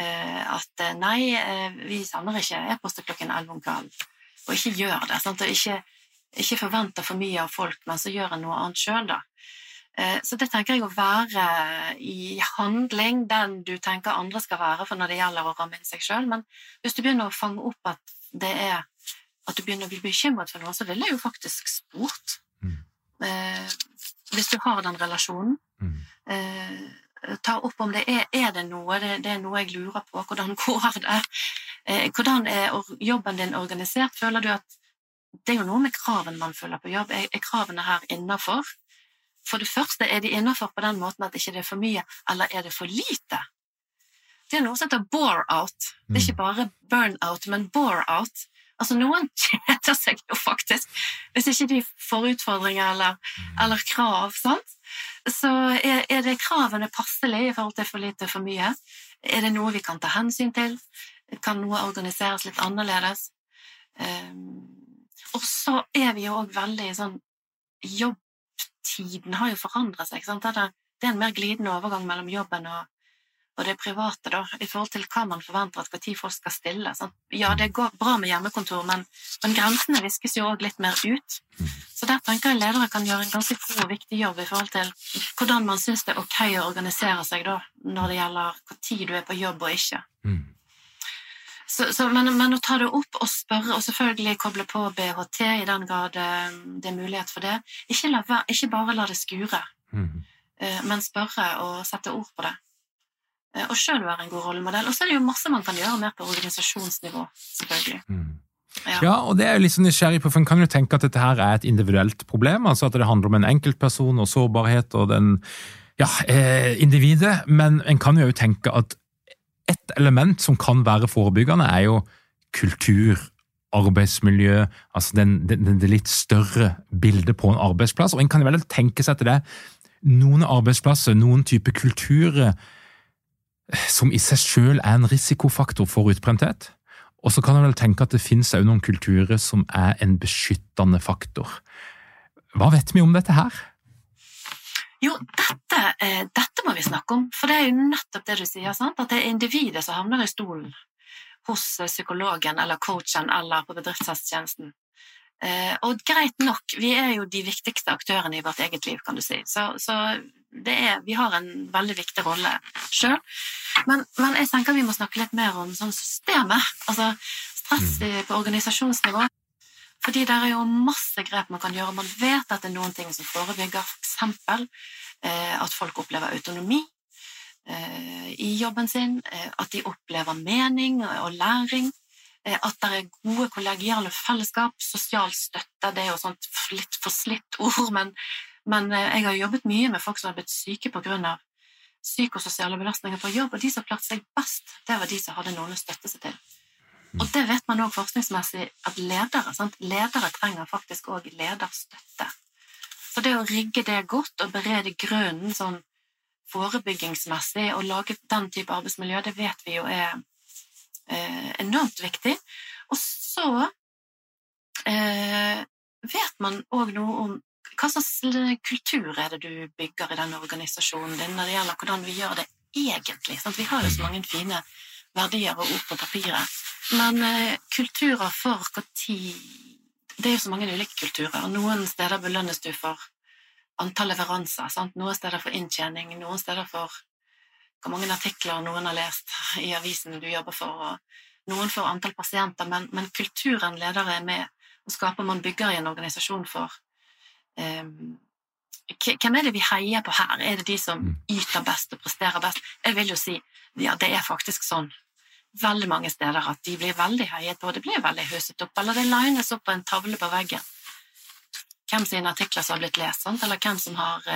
eh, at eh, nei, eh, vi sender ikke e-poster klokken 11 om kvelden, og ikke gjør det. Sant? Og ikke, ikke forventer for mye av folk, men så gjør en noe annet sjøl, da. Eh, Så det tenker jeg å være i handling den du tenker andre skal være for når det gjelder å ramme inn seg sjøl. Men hvis du begynner å fange opp at det er at du begynner å bli bekymret for noe, så ville jeg jo faktisk spurt. Mm. Eh, hvis du har den relasjonen, Mm. eh, ta opp om det er, er det noe, det, det er noe jeg lurer på, hvordan går det? Eh, hvordan er jobben din organisert? Føler du at det er jo noe med kravene man følger på jobb. Er, kravene her innafor? For det første, er de innafor på den måten at ikke det er for mye, eller er det for lite? Det er noe som heter bore-out. Det er ikke bare burn-out, men bore-out. Altså, noen kjeder seg jo faktisk hvis ikke de får utfordringer eller, eller krav, sant? Så er, er det kravene passelig i forhold til for lite og for mye? Er det noe vi kan ta hensyn til? Kan noe organiseres litt annerledes? Um, og så er vi jo òg veldig sånn Jobbtiden har jo forandret seg. Det, er, det er en mer glidende overgang mellom jobben og, og det private, da, i forhold til hva man forventer at når folk skal stille. Sant? Ja, det går bra med hjemmekontor, men, men grensene viskes jo òg litt mer ut. Så der tenker jeg ledere kan gjøre en ganske god og viktig jobb i forhold til hvordan man syns det er ok å organisere seg da, når det gjelder når du er på jobb og ikke. Mm. Så, så, men, men å ta det opp og spørre, og selvfølgelig koble på BHT i den grad eh, det er mulighet for det, ikke, la, ikke bare la det skure, Mm. men spørre og sette ord på det. Eh, Og sjøl være en god rollemodell. Og så er det jo masse man kan gjøre mer på organisasjonsnivå, selvfølgelig. Mm. Ja. Ja, og det er jeg litt sånn nysgjerrig på, for en kan jo tenke at dette her er et individuelt problem, altså at det handler om en enkeltperson og sårbarhet og den, ja, eh, individet, men en kan jo tenke at et element som kan være forebyggende er jo kultur, arbeidsmiljø, altså den, den, det litt større bildet på en arbeidsplass, og en kan vel tenke seg til det, noen arbeidsplasser, noen type kulturer eh, som i seg selv er en risikofaktor for utbrenthet, og så kan en vel tenke at det finnes òg noen kulturer som er en beskyttende faktor. Hva vet vi om dette her? Jo, dette, eh, dette må vi snakke om, for det er jo nettopp det du sier, sant? at det er individet som havner i stolen hos eh, psykologen eller coachen eller på bedriftshelsetjenesten. Eh, og greit nok, vi er jo de viktigste aktørene i vårt eget liv, kan du si, så, så det er, vi har en veldig viktig rolle sjøl. Men, men jeg tenker vi må snakke litt mer om sånn systemet, altså stress på organisasjonsnivå. Fordi det er jo masse grep man kan gjøre. Man vet at det er noen ting som forebygger, f.eks. Eh, at folk opplever autonomi eh, i jobben sin, eh, at de opplever mening og læring, at det er gode kollegiale fellesskap, sosial støtte. Det er jo sånt litt forslitt ord, men, men jeg har jobbet mye med folk som har blitt syke av psykososiale belastninger på jobb, og de som klarte seg best, det var de som hadde noen å støtte seg til. Og det vet man også forskningsmessig at ledere sant? Ledere trenger faktisk også lederstøtte. Så det å rigge det godt og berede grunnen sånn forebyggingsmessig og lage den type arbeidsmiljø, det vet vi jo er eh, enormt viktig. Og så eh, vet man òg noe om hva slags kultur er det du bygger i denne organisasjonen din når det gjelder hvordan vi gjør det egentlig? Sant? Vi har jo så mange fine verdier og ord på papiret, men eh, kulturer for når Det er jo så mange ulike kulturer. Noen steder belønnes du for antall leveranser. Sant? Noen steder for inntjening, noen steder for hvor mange artikler noen har lest i avisen du jobber for, noen for antall pasienter, men, men kulturen ledere er med og skaper man bygger i en organisasjon for. Um, hvem er det vi heier på her? Er det de som mm. yter best og presterer best? Jeg vil jo si ja, det er faktisk sånn veldig mange steder at de blir veldig heiet på, det blir veldig huset opp, eller det lines opp på en tavle på veggen hvem sine artikler som har blitt lest, eller hvem som har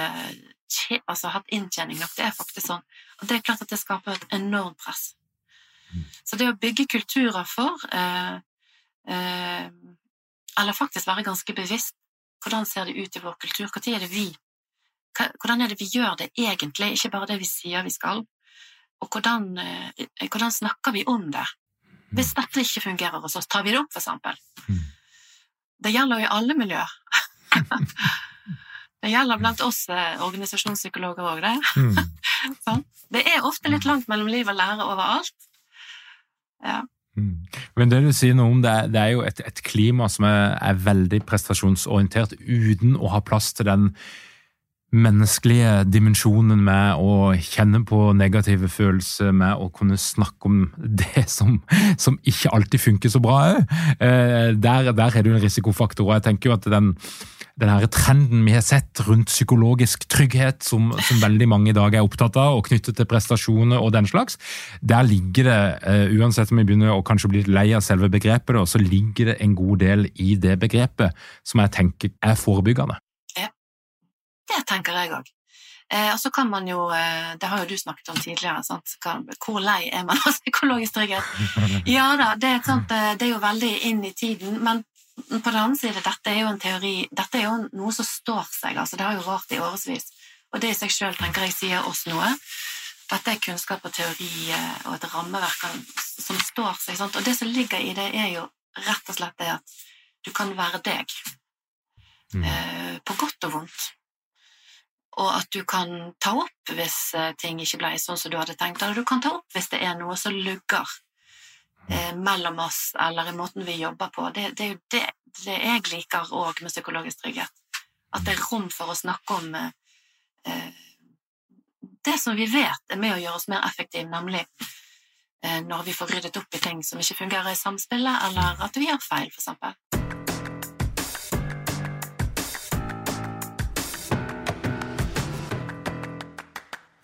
tje, altså, hatt inntjening nok. Det er faktisk sånn. Og det er klart at det skaper et enormt press. Mm. Så det å bygge kulturer for, eh, eh, eller faktisk være ganske bevisst hvordan ser det ut i vår kultur, når er det vi hvordan er det vi gjør det egentlig, ikke bare det vi sier vi skal, og hvordan, eh, hvordan snakker vi om det? Hvis mm. dette ikke fungerer hos oss, tar vi det opp, for eksempel. Mm. Det gjelder jo i alle miljøer. det gjelder blant oss eh, organisasjonspsykologer òg, det. Mm. sånn. Det er ofte litt langt mellom liv og lære overalt. Ja. Men det du sier noe om, det er, det er jo et, et, klima som er, er, veldig prestasjonsorientert, uten å ha plass til den menneskelige dimensjonen med å kjenne på negative følelser, med å kunne snakke om det som, som ikke alltid funker så bra òg. Eh, der, der er det jo en risikofaktor. og jeg tenker jo at den den her trenden vi har sett rundt psykologisk trygghet, som, som, veldig mange i dag er opptatt av, og knyttet til prestasjoner og den slags, der ligger det, uh, uansett om vi begynner å kanskje bli lei av selve begrepet, så ligger det en god del i det begrepet som jeg tenker er forebyggende. Det tenker jeg òg. Eh, og så kan man jo, eh, Det har jo du snakket om tidligere. Sant? Hvor lei er man av psykologisk trygghet? Ja da, det er, sant, eh, det er jo veldig inn i tiden. Men på den annen side, dette er jo en teori, dette er jo noe som står seg. altså Det har jo rart i årevis. Og det i seg sjøl tenker jeg sier oss noe. Dette er kunnskap og teori eh, og et rammeverk som står seg. Sant? Og det som ligger i det, er jo rett og slett det at du kan være deg. Mm. Eh, på godt og vondt. Og at du kan ta opp hvis eh, ting ikke ble sånn som du hadde tenkt, eller du kan ta opp hvis det er noe som lugger eh, mellom oss eller i måten vi jobber på. Det, det er jo det, det jeg liker òg med psykologisk trygghet. At det er rom for å snakke om eh, det som vi vet er med å gjøre oss mer effektive, nemlig eh, når vi får ryddet opp i ting som ikke fungerer i samspillet, eller at vi gjør feil, for eksempel.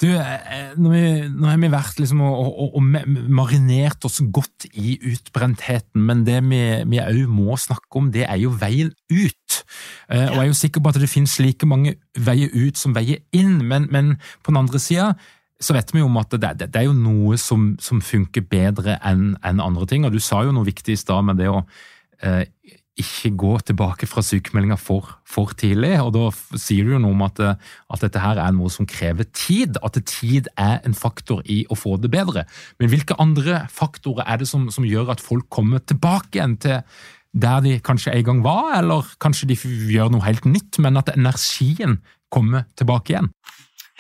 Du, eh, nå har vi vært liksom og, og, og, marinert oss godt i utbrentheten, men det vi òg må snakke om, det er jo veien ut. Ja. Eh, og jeg er jo sikker på at det finnes like mange veier ut som veier inn, men, men på den andre sida så vet vi jo om at det, det, det er jo noe som, som funker bedre enn en andre ting. Og du sa jo noe viktig i stad med det å eh, ikke gå tilbake fra sykemeldinga for, for, tidlig. og Da sier du jo noe om at, at, dette her er noe som krever tid. At tid er en faktor i å få det bedre. Men hvilke andre faktorer er det som, som gjør at folk kommer tilbake igjen til der de kanskje en gang var, eller kanskje de gjør noe helt nytt, men at energien kommer tilbake igjen?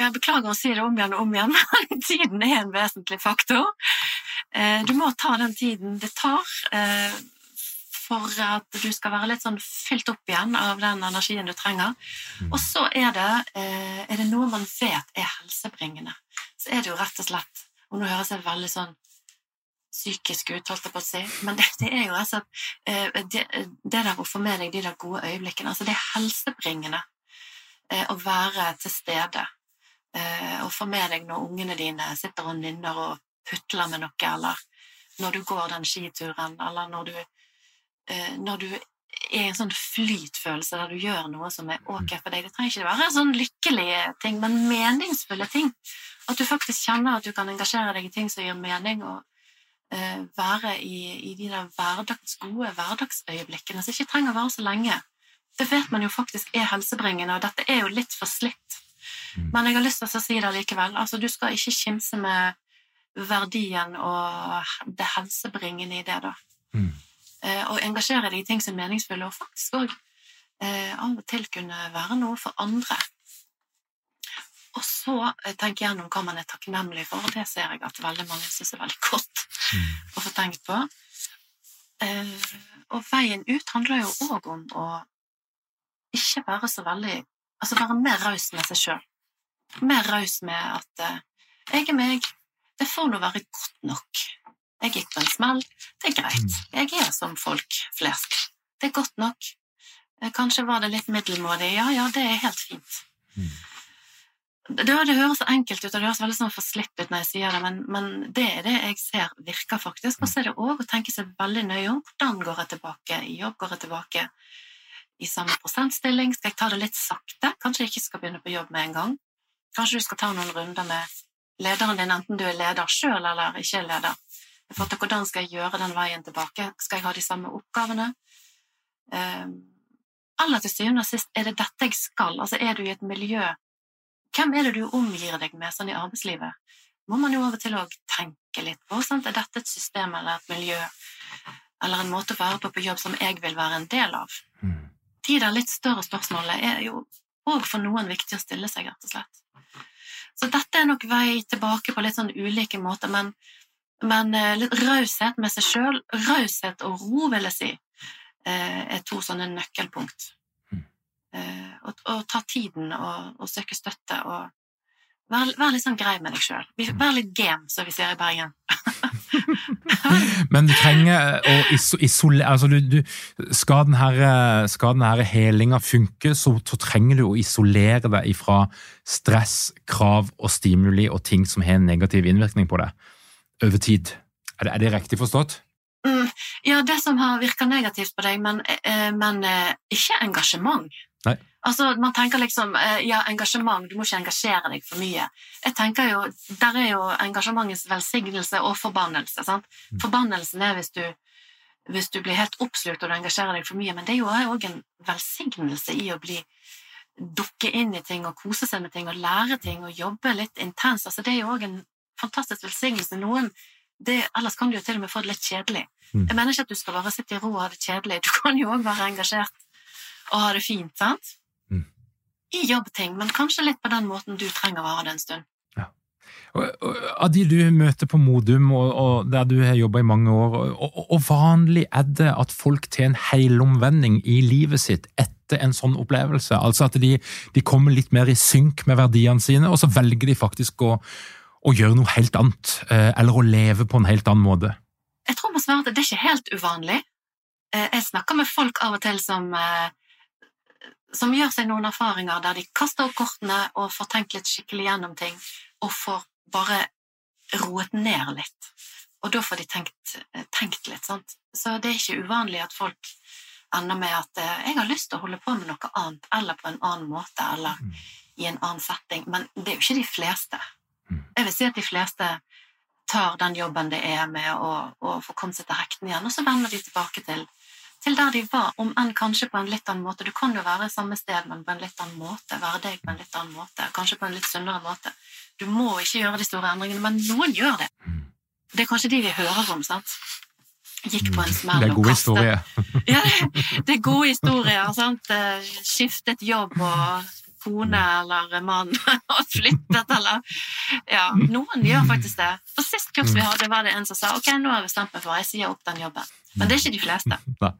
Jeg beklager å si det om igjen og om igjen, men tiden er en vesentlig faktor. Eh, du må ta den tiden det tar eh, for at du skal være litt sånn fylt opp igjen av den energien du trenger. Mm. Og så er det, eh, er det noe man vet er helsebringende. Så er det jo rett og slett Og nå høres jeg veldig sånn psykisk ut, holdt jeg på å si, men det, det er jo altså det, det der å få med deg de der gode øyeblikkene altså Det er helsebringende eh, å være til stede. Og få med deg når ungene dine sitter og nynner og putler med noe, eller når du går den skituren, eller når du Eh, når du er en sånn flytfølelse der du gjør noe som er ok for deg. Det trenger ikke være sånn lykkelige ting, men meningsfulle ting. At du faktisk kjenner at du kan engasjere deg i ting som gir mening, og uh, være i, i, de der hverdags, gode hverdagsøyeblikkene som ikke trenger å vare så lenge. det vet man jo faktisk er helsebringende, og dette er jo litt for slitt. Mm. Men jeg har lyst til å si det likevel. Altså, du skal ikke kimse med verdien og det helsebringende i det, da. Mm. Eh, og engasjere deg i ting som er meningsfulle, og faktisk òg eh, av og til kunne være noe for andre. Og så eh, tenke gjennom hva man er takknemlig for, og det ser jeg at veldig mange syns er veldig godt Mm. å få tenkt på. Og veien ut handler jo òg om å ikke være så veldig Altså være mer raus med seg sjøl. Mer raus med at jeg er meg, det får nå være godt nok. Jeg gikk på en smell, det er greit. Jeg er som folk flest. Det er godt nok. Eh, Kanskje var det litt middelmådig. Ja, ja, det er helt fint. Mm. Det, det høres så enkelt ut, og det høres veldig sånn forslipp ut når jeg sier det, men, men det er det jeg ser virker faktisk. Og så er det òg å tenke seg veldig nøye om hvordan går jeg tilbake i jobb, går jeg tilbake i samme prosentstilling, skal jeg ta det litt sakte, kanskje jeg ikke skal begynne på jobb med en gang. Kanskje du skal ta noen runder med lederen din, enten du er leder sjøl eller ikke er leder. Forhold hvordan skal jeg gjøre den veien tilbake? Skal jeg ha de samme oppgavene? Aller eller til syvende og sist, er det dette jeg skal? Altså, er du i et miljø Hvem er det du omgir deg med sånn i arbeidslivet? Må man jo av og til òg tenke litt på. Sant? Er dette et system eller et miljø eller en måte å være på på jobb som jeg vil være en del av? Mm. De der litt større spørsmålene er jo òg for noen viktig å stille seg, rett og slett. Så dette er nok vei tilbake på litt sånn ulike måter, men, men eh, litt raushet med seg sjøl, raushet og ro, vil jeg si, eh, er to sånne nøkkelpunkt. Mm. Eh, Og, og ta tiden og, og søke støtte og være, vær, litt sånn grei med deg sjøl. Være litt game, som vi sier i Bergen. Men du trenger å isolere altså du, du, Skal denne, den helinga funke, så, så trenger du å isolere deg fra stress, krav og stimuli og ting som har en negativ innvirkning på deg over tid. Er det, er det riktig forstått? Mm, ja, det som har virka negativt på deg, men, eh, men eh, ikke engasjement. Nei. Altså, Man tenker liksom eh, ja, engasjement, du må ikke engasjere deg for mye. Jeg tenker jo, Der er jo engasjementets velsignelse og forbannelse. sant? Mm. Forbannelsen er hvis du, hvis du blir helt oppslukt og du engasjerer deg for mye, men det er jo òg en velsignelse i å bli dukke inn i ting og kose seg med ting og lære ting og jobbe litt intenst. Altså, det er jo òg en fantastisk velsignelse. Noen det, ellers kan du jo til og med få det litt kjedelig. Mm. Jeg mener ikke at du skal bare sitte i ro og ha det kjedelig. Du kan jo òg være engasjert og ha det fint, sant? Mm. I jobbting, men kanskje litt på den måten du trenger å ha det en stund. Og, og, av de du møter på Modum, og, og der du har jobba i mange år, og vanlig er det at folk tar en helomvending i livet sitt etter en sånn opplevelse? Altså at de, de kommer litt mer i synk med verdiene sine, og så velger de faktisk å, å gjøre noe helt annet, eh, eller å leve på en helt annen måte? Jeg tror må svare at det er ikke helt uvanlig. Eh, Jeg snakker med folk av og til som, eh, som gjør seg noen erfaringer der de kaster opp kortene og får tenkt litt skikkelig gjennom ting, og får bare roet ned litt. Og da får de tenkt, tenkt litt, sant. Så det er ikke uvanlig at folk ender med at 'jeg har lyst til å holde på med noe annet', eller på en annen måte, eller Mm. i en annen setting. Men det er jo ikke de fleste. Mm. Jeg vil si at de fleste tar den jobben det er med å, å få komme seg til hektene igjen, og så vender de tilbake til, til der de var, om enn kanskje på en litt annen måte. Du kan jo være samme sted, men på en litt annen måte. Være deg på en litt annen måte. Kanskje på en litt sunnere måte. Du må ikke gjøre de store endringene, men noen gjør det. Mm. Det er kanskje de vi hører om, sant? Gikk på en smell Det er og gode historier. ja, det, det er gode historier. Sant? Eh, Skiftet jobb og kone eller mann og flyttet, eller Ja, noen gjør faktisk det. For sist kurs vi hadde, var det en som sa ok, nå har jeg bestemt meg for jeg sier opp den jobben. Men det er ikke de fleste. Nei.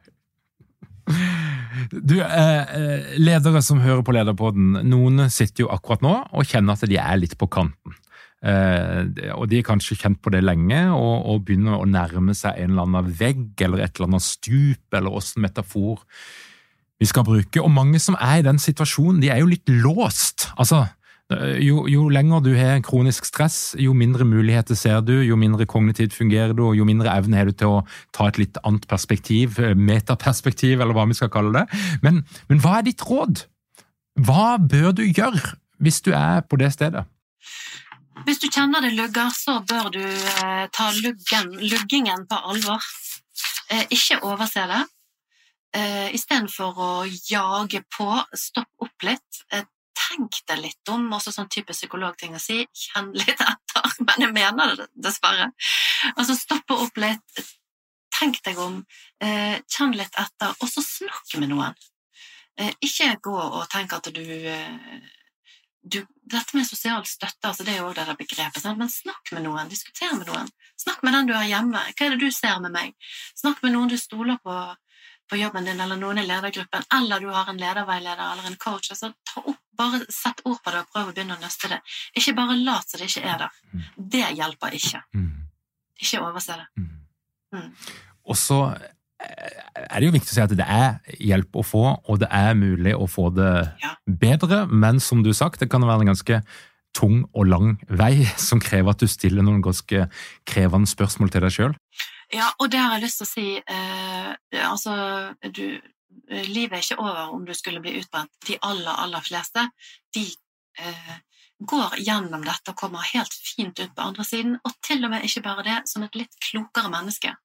Du, eh, eh, ledere som hører på Lederpodden, noen sitter jo akkurat nå og kjenner at de er litt på kanten. Eh, og de har kanskje kjent på det lenge og, og begynner å nærme seg en eller annen vegg eller et eller annet stup, eller åssen metafor vi skal bruke. Og mange som er i den situasjonen, de er jo litt låst. Altså, jo, jo lenger du har kronisk stress, jo mindre muligheter ser du, jo mindre kognitivt fungerer du, og jo mindre evne har du til å ta et litt annet perspektiv, eh, metaperspektiv, eller hva vi skal kalle det. Men, men hva er ditt råd? Hva bør du gjøre hvis du er på det stedet? Hvis du kjenner det lugger, så bør du eh, ta luggen, luggingen på alvor. Eh, ikke overse det. Eh, Istedenfor å jage på, stopp opp litt. Eh, tenk deg litt om, også sånn type psykologting å si. Kjenn litt etter, men jeg mener det dessverre. Altså stoppe opp litt, tenk deg om, eh, kjenn litt etter, og så snakk med noen. Eh, ikke gå og tenk at du, eh, du Dette med sosial støtte, altså det er jo det der begrepet, sant? men snakk med noen, diskuter med noen. Snakk med den du har hjemme. Hva er det du ser med meg? Snakk med noen du stoler på på jobben din, eller noen i ledergruppen, eller du har en lederveileder eller en coach. altså ta opp, Bare sett ord på det og prøv å begynne å nøste det. Ikke bare lat som det ikke er der. Mm. Det hjelper ikke. Mm. Ikke overse det. Mm. Mm. Og så er det jo viktig å si at det er hjelp å få, og det er mulig å få det Ja. bedre, men som du sagt, det kan være en ganske tung og lang vei som krever at du stiller noen ganske krevende spørsmål til deg sjøl. Ja, og det har jeg lyst til å si. Eh, altså, du, eh, livet er ikke over om du skulle bli utbrent. De aller, aller fleste, de eh, går gjennom dette og kommer helt fint ut på andre siden, og til og med ikke bare det, som et litt klokere menneske.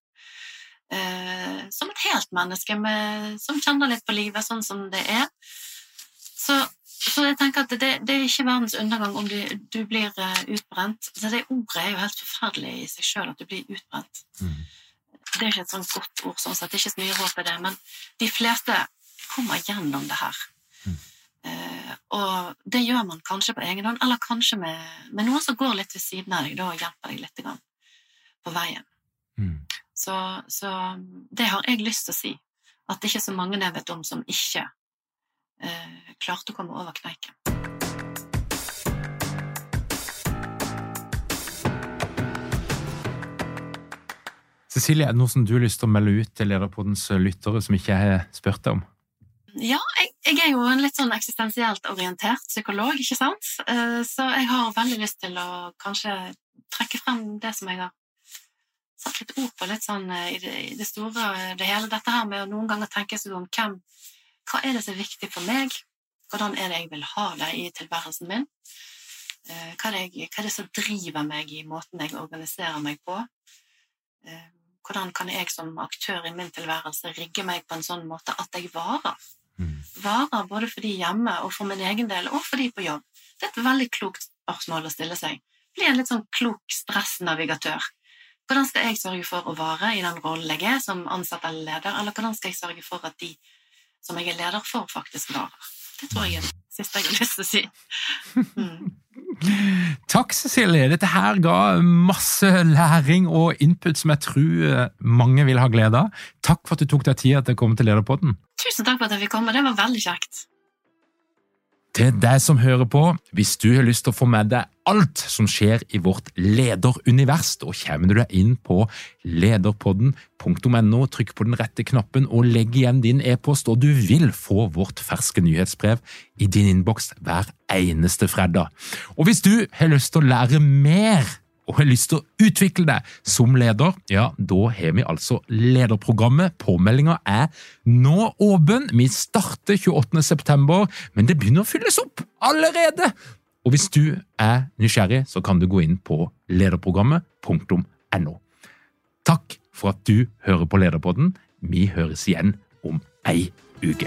Eh, som et helt menneske med, som kjenner litt på livet sånn som det er. Så, så jeg tenker at det, det er ikke verdens undergang om du, du blir eh, utbrent. Så det ordet er jo helt forferdelig i seg sjøl, at du blir utbrent. Mm. Det er ikke et sånt godt ord, sånn sett. Det er ikke så mye håp i det, men de fleste kommer gjennom det her. Mm. Uh, og det gjør man kanskje på egen hånd, eller kanskje med, med noen som går litt ved siden av deg da, og hjelper deg litt på veien. Mm. Så, så det har jeg lyst til å si. At det ikke er så mange jeg vet om som ikke eh, klarte å komme over kneiken. Cecilie, er det noe som du har lyst til å melde ut til Lederpoddens lyttere som ikke har spurt deg om? Ja, jeg, jeg er jo en litt sånn eksistensielt orientert psykolog, ikke sant? Eh, Så jeg har veldig lyst til å kanskje trekke frem det som jeg har satt litt ord på, litt sånn eh, i det, i det store det hele. Dette her med å noen ganger tenke seg om hvem Hva er det som er viktig for meg? Hvordan er det jeg vil ha det i tilværelsen min? Eh, Hva er det, hva er det som driver meg i måten jeg organiserer meg på? Eh, Hvordan kan jeg som aktør i min tilværelse rigge meg på en sånn måte at jeg varer? Mm. varer både for de hjemme og for min egen del, og for de på jobb? Det er et veldig klokt spørsmål å stille seg. Bli en litt sånn klok stressnavigatør. Hvordan skal jeg sørge for å vare i den rollen jeg er som ansatt eller leder, eller hvordan skal jeg sørge for at de som jeg er leder for, faktisk varer? Det tror jeg er det siste jeg har lyst til å si. Mm. Takk, Cecilie. Dette her ga masse læring og input som jeg tror eh, mange vil ha glede av. Takk for at du tok deg tid til å komme til Lederpodden. Tusen takk for at jeg fikk komme, det var veldig kjekt. Til deg som hører på, hvis du har lyst til å få med deg alt som skjer i vårt lederunivers, da kommer du deg inn på lederpodden.no, trykk på den rette knappen og legg igjen din e-post, og du vil få vårt ferske nyhetsbrev i din innboks hver eneste fredag. Og hvis du har lyst til å lære mer og har lyst til å utvikle deg som leder, ja, da har vi altså lederprogrammet. Påmeldinga er nå åpen. Vi starter 28. september, men det begynner å fylles opp allerede! Og hvis du er nysgjerrig, så kan du gå inn på lederprogrammet.no. Takk for at du hører på Lederpodden. Vi høres igjen om ei uke.